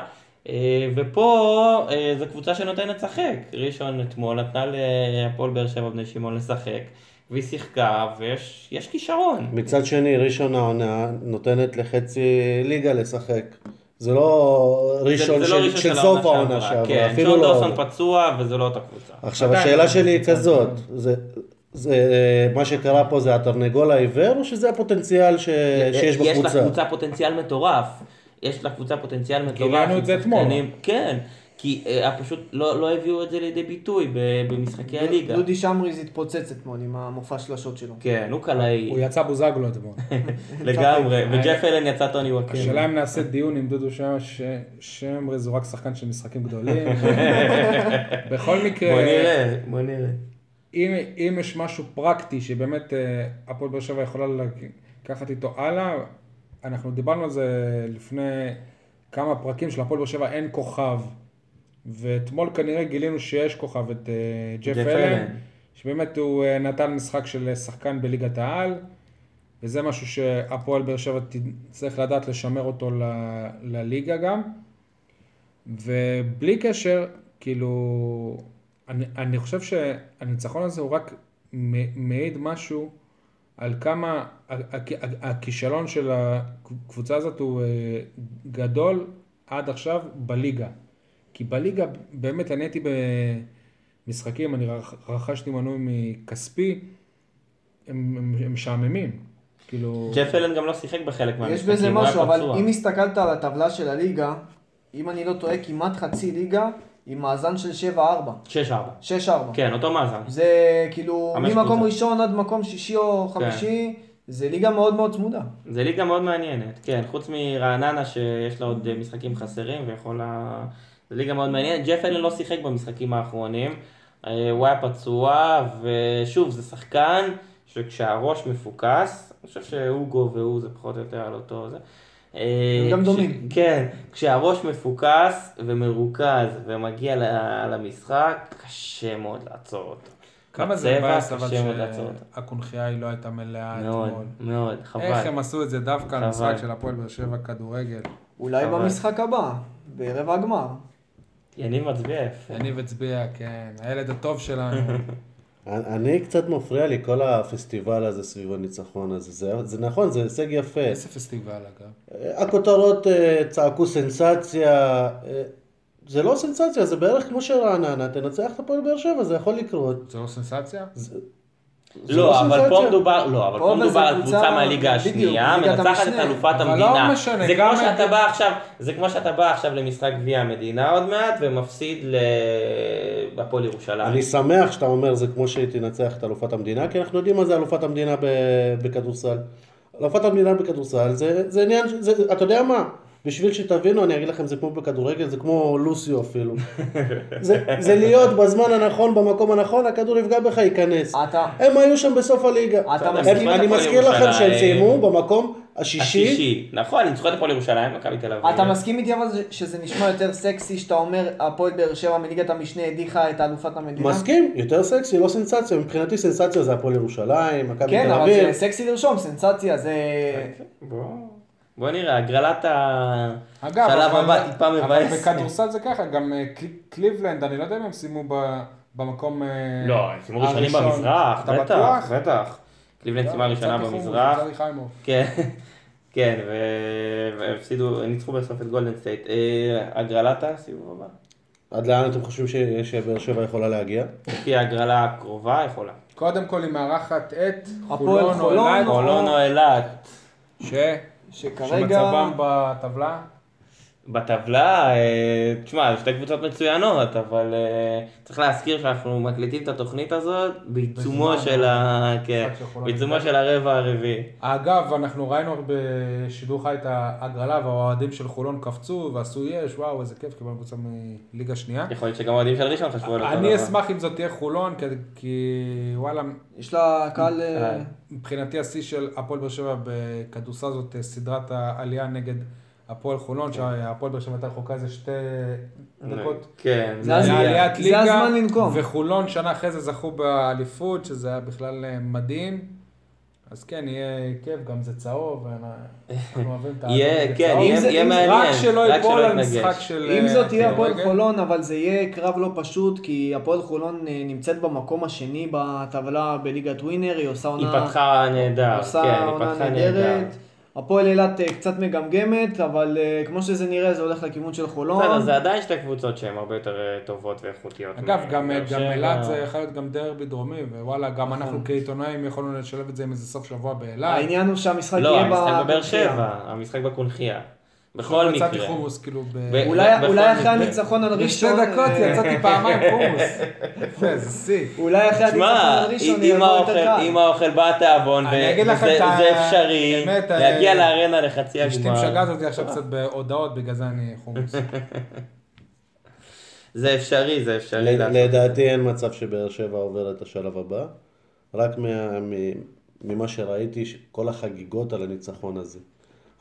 אה, ופה אה, זו קבוצה שנותנת לשחק. ראשון אתמול נתנה להפועל באר שבע בני שמעון לשחק, והיא שיחקה, ויש יש כישרון. מצד שני, ראשון העונה נותנת לחצי ליגה לשחק. זה לא ראשון זה- זה לא של, ראשון של של סוף העונה שעברה, כן, אפילו שון לא... דורסון פצוע, וזה לא אותה קבוצה. עכשיו עדיין, השאלה שלי היא כזאת, זה, זה מה שקרה פה זה התרנגול העיוור או שזה הפוטנציאל ש, שיש יש בקבוצה? לקבוצה פוטנציאל מטורף. יש לקבוצה פוטנציאל מטורף. גילינו את זה אתמול. כן, כי אה, פשוט לא לא הביאו את זה לידי ביטוי ב- במשחקי הליגה. דודי שמריז התפוצץ אתמול עם המופע שלשות שלו. כן, הוא קלעי, הוא יצא בוזגלו אתמול. <laughs> לגמרי, <laughs> וג'ף אלן יצא טוני וואקר. השאלה אם נעשה דיון עם דודו שם, שמרז הוא רק שחקן של משחקים גדולים. <laughs> בכל מקרה, בוא נראה, בוא נראה. אם, אם יש משהו פרקטי שבאמת אה, הפועל באר שבע יכולה לקחת איתו הלאה, אנחנו דיברנו על זה לפני כמה פרקים שלהפועל באר שבע אין כוכב, ואתמול כנראה גילינו שיש כוכב, את אה, ג'ף ג'ף אלן. שבאמת הוא אה, נתן משחק של שחקן בליגת העל, וזה משהו שהפועל באר שבע תצטרך לדעת לשמר אותו ל- לליגה גם. ובלי קשר, כאילו, אני, אני חושב שהניצחון הזה הוא רק מעיד משהו על כמה הכישלון של הקבוצה הזאת הוא אה, גדול עד עכשיו בליגה. כי בליגה, באמת, אני הייתי במשחקים, אני רכ- רכשתי מנוי מכספי, הם, הם, הם משעממים. כאילו... ג'ף אלן גם לא שיחק בחלק יש מהמשחקים, בזה הוא היה משהו, אבל פצוע. אם הסתכלת על הטבלה של הליגה, אם אני לא טועה, כמעט חצי ליגה עם מאזן של 7-4. 6-4. 6-4. כן, אותו מאזן. זה כאילו, ממקום. ראשון עד מקום שישי או חמישי, זה ליגה מאוד מאוד צמודה. זה ליגה מאוד מעניינת, כן, חוץ מרעננה שיש לה עוד אה, משחקים חסרים ויכולה... זה ליגה מאוד מעניינת. ג'ף אלן לא שיחק במשחקים האחרונים, אה, הוא היה פצוע, ושוב, זה שחקן שכשהראש מפוקס, אני חושב שאוגו והוא זה פחות או יותר על אותו זה. אה, הם גם דומים. כן, כשהראש מפוקס ומרוכז ומגיע ל- למשחק, קשה מאוד לעצור אותו. כמה זה מבאס אבל. שהקונכייה היא לא הייתה מלאה מאוד, אתמול. מאוד, חבל. איך הם עשו את זה דווקא על חבל. משחק של הפועל באר שבע כדורגל. אולי חבל. במשחק הבא, ברבע הגמר. יניב מצביע יפה. יניב הצביע, כן, הילד הטוב שלנו. <laughs> אני קצת מפריע לי כל הפסטיבל הזה סביב הניצחון הזה. זה, זה נכון, זה הישג יפה. איזה פסטיבל אגב. הכותרות אה, צעקו סנסציה. אה, זה לא סנסציה, זה בערך כמו שרעננה, תנצח את הפועל באר שבע, זה יכול לקרות. זה לא סנסציה? זה לא, אבל פה. מדובר, לא, אבל פה מדובר על קבוצה- מהליגה השנייה, מנצחת את. אלופת המדינה. לא זה כמו שאתה את- בא עכשיו, זה כמו שאתה בא עכשיו למשחק גביע המדינה עוד מעט, ומפסיד בהפועל ירושלים. אני שמח שאתה אומר זה כמו שהיא תנצח את אלופת המדינה, כי אנחנו יודעים מה זה אלופת המדינה בכדורסל. אלופת המדינה בכדורסל זה, עניין, אתה יודע מה? בשביל שתבינו, אני אגיד לכם, זה כמו בכדורגל, זה כמו לוסיו אפילו. זה, זה להיות בזמן הנכון, במקום הנכון, הכדור יפגע בך, ייכנס. אתה- הם היו שם בסוף הליגה. אתה הם- אני מזכיר לכם. שהם סיימו במקום השישי. השישי. נכון, ניצחו את הפועל ירושלים, מכבי תל אביב. אתה מסכים איתי אבל זה- שזה נשמע יותר סקסי שאתה אומר הפועל באר שבע מליגת המשנה הדיחה את אלופת המדינה? מסכים, יותר סקסי, לא סנסציה. מבחינתי סנסציה זה הפועל ירושלים, מכבי כן, תל אבל אביב. זה סקסי לרשום, סנסציה, זה... בוא- נראה, הגרלת השלב אבל- הבא טיפה אבל מבאס. בכדורסל זה ככה, גם אה, קל- קליבלנד, אני לא יודע אם הם סיימו במקום אה, לא, הם סיימו ראשונים הראשון. במזרח, בטח? בטח. קליבלנד סיימה ראשונה במזרח. כן, <laughs> כן, ו- והפסידו, ניצחו בסוף את גולדן סטייט. אה, הגרלת הסיבוב הבא. עד לאן אתם חושבים ש- שבאר שבע יכולה להגיע? לפי ההגרלה הקרובה יכולה. קודם כל היא מארחת את חולון או אילת. ש- שכרגע... שמצבם בטבלה. בטבלה, אה, תשמע, שתי קבוצות מצוינות, אבל אה, צריך להזכיר שאנחנו מקליטים את התוכנית הזאת בעיצומו של ה... כן, של חולון. בעיצומו של הרבע הרביעי. אגב, אנחנו ראינו בשידור חי את ההגרלה והאוהדים של חולון קפצו ועשו יש, וואו, איזה כיף, קיבלנו קבוצה מליגה שנייה. יכול להיות שגם האוהדים של ראשון חשבו על אותו דבר. אני אשמח אם זאת תהיה חולון, כי- כי וואלה, יש לה קהל... אה, מבחינתי השיא של הפועל באר שבע בכדורסל זאת אה, סדרת העלייה נגד הפועל חולון, שהפועל באר שבע הייתה רחוקה איזה שתי דקות. כן, זה לעליית זה ליגה, הזמן לנקום. וחולון שנה אחרי זה זכו באליפות, שזה היה בכלל אה, מדהים. אז כן, יהיה כיף, גם זה צהוב, ואנחנו <laughs> אוהבים את יהיה, האדום כן, זה- יהיה זה- מעניין. רק שלא ייפול על יתנגש. משחק של... אם זאת תהיה כדורגל. הפועל חולון, אבל זה יהיה קרב לא פשוט, כי הפועל חולון אה, נמצאת במקום השני בטבלה בליגת ווינר, היא עושה היא עונה... פתחה נהדר, כן, היא פתחה נהדר. נהדרת. הפועל אילת אה, קצת מגמגמת, אבל אה, כמו שזה נראה זה הולך לכיוון של חולון. בסדר, זה עדיין שתי קבוצות שהן הרבה יותר אה, טובות ואיכותיות. אגב, גם. אילת זה יכול להיות גם דרבי דרומי, ווואלה, גם נכון. אנחנו כעיתונאים יכולנו לשלב את זה עם איזה סוף שבוע באילת. העניין הוא שהמשחק לא, יהיה המשחק בבאר. שבע, המשחק בקונחייה. בכל יצאתי מקרה. חומוס, כאילו, ב... ב- אולי אחרי. הניצחון על בשתי ראשון... דקות אה, יצאתי <laughs> פעמיים חומוס. יפה, זה שיא. אולי אחרי הניצחון על ראשון יבוא קל. אם האוכל בא התיאבון, וזה אפשרי, האמת, להגיע אה, לארנה לחצי אשתי הגמר. משגעת אותי עכשיו קצת בהודעות, בגלל זה אני חומוס. <laughs> זה אפשרי, זה אפשרי. לדעתי אין מצב שבאר שבע עובר את השלב הבא. רק ממה שראיתי, כל החגיגות על הניצחון הזה.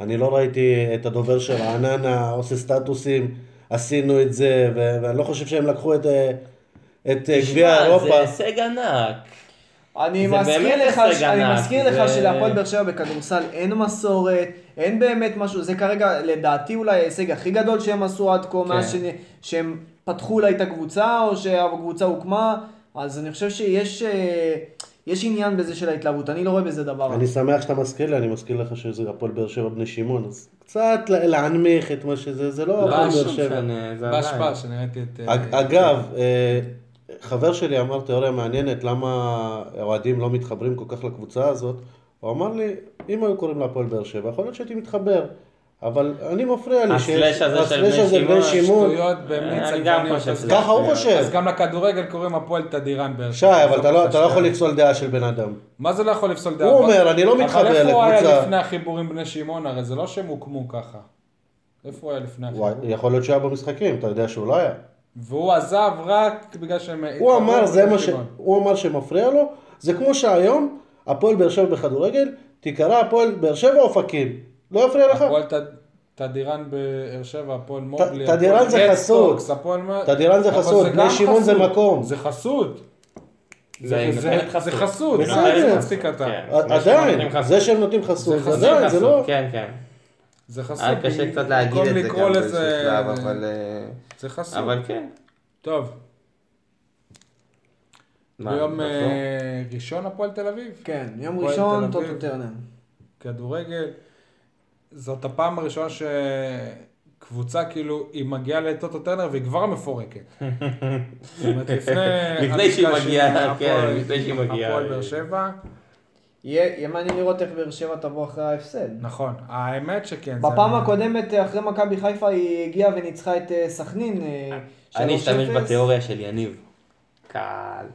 אני לא ראיתי את הדובר של רעננה עושה סטטוסים, עשינו את זה, ו- ואני לא חושב שהם לקחו את, אה, את אה, גביע אירופה. זה הישג ענק. אני מזכיר לך, ש- אני מזכיר לך זה- שלהפועל באר שבע בכדורסל אין מסורת, אין באמת משהו, זה כרגע לדעתי אולי ההישג הכי גדול שהם עשו עד כה, מאז כן. ש- שהם פתחו אולי את הקבוצה, או שהקבוצה הוקמה, אז אני חושב שיש אה, יש עניין בזה של ההתלהבות, אני לא רואה בזה דבר. אני שמח שאתה מזכיר לי, אני מזכיר לך שזה הפועל באר שבע בני שמעון, אז קצת ל- להנמיך את מה שזה, זה לא לא, הפועל באר שבע. משנה, זה בש עדיין. בש, אני ראיתי את... אה, אג- אגב, אה, חבר שלי אמר תיאוריה מעניינת, למה האוהדים לא מתחברים כל כך לקבוצה הזאת. הוא אמר לי, אם היו קוראים להפועל באר שבע, יכול להיות שהייתי מתחבר. אבל אני מפריע לי הסלאש הזה של בן שמעון. שטויות במיץ גם עגבניות. ככה הוא. חושב. אז גם לכדורגל קוראים הפועל תדירן באר שי, אבל אתה לא- אתה לא יכול לפסול דעה של בן אדם. מה זה לא יכול לפסול דעה? הוא אומר, אני לא מתחבר אבל איפה הוא היה לקבוצה. לפני החיבורים בני שמעון? הרי זה לא שהם הוקמו ככה. איפה הוא היה לפני וואי, החיבורים? יכול להיות שהיה במשחקים, אתה יודע שהוא לא היה. והוא עזב רק בגלל שהם... הוא אמר, זה מה ש... הוא אמר שמפריע לו, זה כמו שהיום, הפועל באר שבע בכדורגל, תיקרא הפועל באר שבע אופקים. לא יפריע לך? הפועל תדירן באר שבע, הפועל מובלי, תדירן זה חסות. תדירן זה חסות, בני שמעון זה. מקום. זה חסות. זה זה- זה- זה חסות. חסות, בסדר. כן. שמעון עדיין. זה שהם נותנים חסות, זה זה חסות, עדיין, זה לא... כן, כן. זה חסות. היה קשה קצת להגיד את זה גם באיזשהו שלב, אבל... אה, זה חסות. אבל כן. טוב, ביום? אה, ראשון הפועל תל אביב. כן, יום ראשון. טוטו טרנר. כדורגל. זאת הפעם הראשונה שקבוצה כאילו, היא מגיעה לטוטו טרנר והיא כבר מפורקת. זאת אומרת, לפני... <laughs> לפני שהיא מגיעה, כן, לפני שהיא מגיעה. הפועל באר שבע. יהיה מעניין לראות איך באר שבע תבוא אחרי ההפסד. נכון, האמת שכן. בפעם הקודמת, אחרי מכבי חיפה, היא הגיעה וניצחה את אה, סכנין. אה, אני 3-0. אשתמש בתיאוריה של יניב. קל.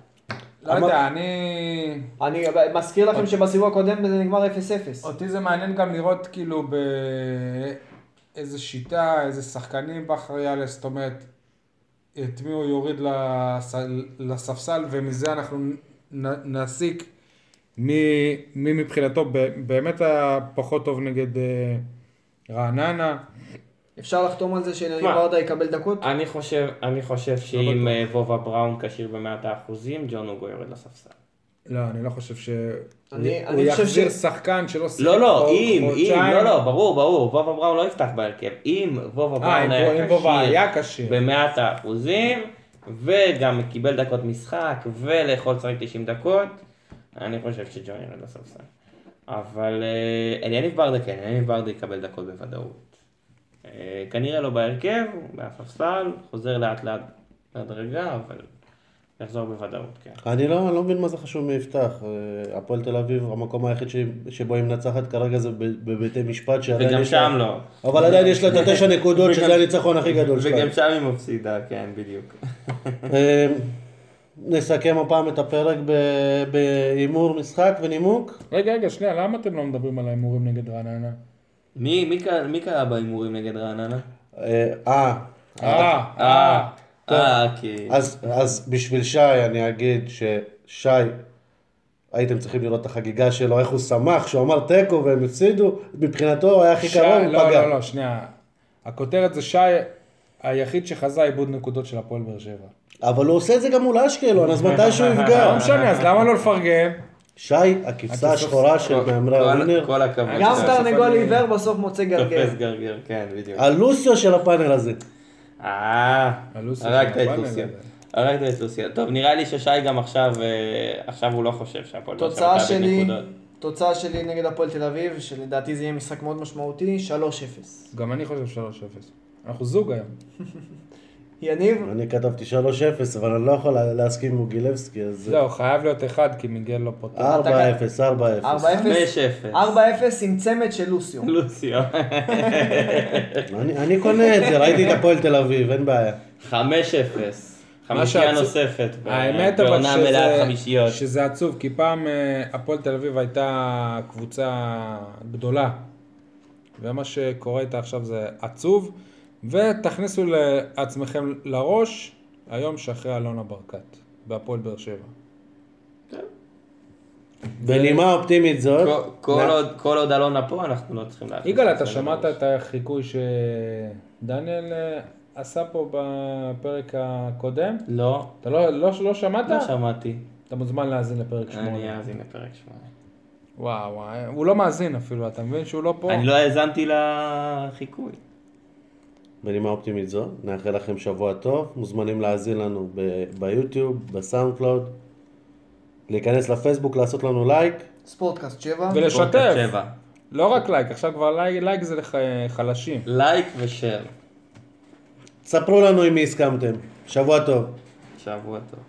לא יודע, אני... אני מזכיר לכם שבסיבוב הקודם זה נגמר 0-0. אותי זה מעניין גם לראות כאילו באיזה שיטה, איזה שחקנים בכר יעלה, זאת אומרת, את מי הוא יוריד לס... לספסל, ומזה אנחנו נ... נסיק מי, מי מבחינתו באמת היה פחות טוב נגד אה, רעננה. אפשר לחתום על זה? ברדה יקבל דקות? אני חושב, אני חושב לא שאם אה, וובה בראון כשיר במאת האחוזים, ג'ון אוגו יורד לספסל. לא, אני לא חושב ש... אני- הוא אני חושב יחזיר ש- שחקן שלא שיחק לא, לא, אם, אם, חודשיים. לא, לא, ברור, ברור, וובה בראון לא יפתח בהרכב. אם וובה אה, בראון היה אם וובה כשיר היה כשיר. במאת האחוזים, וגם קיבל דקות משחק, ולאכול לשחק 90 דקות, אני חושב שג'ון ירד לספסל. אבל אה, אליניב ברדה כן, אליניב ברדה יקבל דקות בוודאות. אה, כנראה לא בהרכב, הוא מהספסל, חוזר לאט לאט בהדרגה, אבל יחזור בוודאות, כן. אני לא, אני לא מבין מה זה חשוב מי יפתח. אה, הפועל תל אביב, המקום היחיד ש- שבו היא מנצחת כרגע זה בבתי משפט. שעדיין וגם יש לה- שם לא. אבל עדיין יש לה את התשע נקודות, שזה הניצחון הכי גדול שלה. וגם שם היא מפסידה, כן, בדיוק. אה, נסכם הפעם את הפרק בהימור משחק ונימוק. רגע, רגע, שנייה, למה אתם לא מדברים על ההימורים נגד רעננה? מי, מי, קרה- מי קרה בהימורים נגד רעננה? אה, אה, אה, אה. אה, כי... אז, אז בשביל שי אני אגיד ששי, הייתם צריכים לראות את החגיגה שלו, איך הוא שמח, שהוא אמר תיקו והם הפסידו, מבחינתו הוא היה הכי קרוב, הוא לא, פגע. לא, לא, שנייה. הכותרת זה שי היחיד שחזה עיבוד נקודות של הפועל באר שבע. אבל הוא עושה את זה גם מול אשקלון, אז מתי שהוא לא יפגע? משנה, אז למה לא לפרגן? שי, הכבשה השחורה של מהמרי כל- הווינר, כל הכבוד. גם תרנגול עיוור בסוף מוצא גרגר. תופס גרגר, כן, בדיוק. הלוסיו של הפאנל הזה. אה, הלוסיה הרגת של את הפאנל לוסיה. הזה. הרגת את לוסיה. טוב, נראה לי ששי גם עכשיו, עכשיו הוא לא חושב שהפועל באר שבע תוצאה תאבד שלי, נקודות. תוצאה שלי נגד הפועל תל אביב, שלדעתי זה יהיה משחק מאוד משמעותי, 3-0. גם אני חושב 3-0. אנחנו זוג היום. <laughs> יניב? אני כתבתי 3-0, אבל אני לא יכול להסכים עם מוגילבסקי, אז זהו, חייב להיות אחד, כי מיגל לא פותח. 4-0, 4-0. 4-0. 5-0. 4-0 עם צמד של לוסיו. לוסיו. אני אני קונה את זה, ראיתי את הפועל תל אביב, אין בעיה. 5-0. חמישייה נוספת. האמת אבל. שזה עצוב, כי פעם אה, הפועל תל אביב הייתה קבוצה גדולה, ומה שקורה איתה עכשיו זה עצוב, ותכניסו לעצמכם לראש היום שאחרי אלונה ברקת, בהפועל באר שבע. בנימה אופטימית זאת, כל- עוד- כל עוד אלונה פה, אנחנו לא צריכים להכניס יגאל, את אתה שמעת. את החיקוי שדניאל אה, עשה פה בפרק הקודם? לא, אתה לא, לא, לא שמעת? לא שמעתי. אתה מוזמן להאזין לפרק אני שמונה. אאזין לפרק 8. וואו, וואו, הוא לא מאזין אפילו, אתה מבין שהוא לא פה? אני לא האזנתי לחיקוי. בנימה אופטימית זו, נאחל לכם שבוע טוב, מוזמנים להאזין לנו ב- ביוטיוב, בסאונד קלאוד, להיכנס לפייסבוק, לעשות לנו לייק, ספורטקאסט 7. ולשתף. שבע. לא רק לייק, עכשיו כבר לייק, לייק זה לחלשים. לייק ו share. ספרו לנו עם מי הסכמתם, שבוע טוב. שבוע טוב.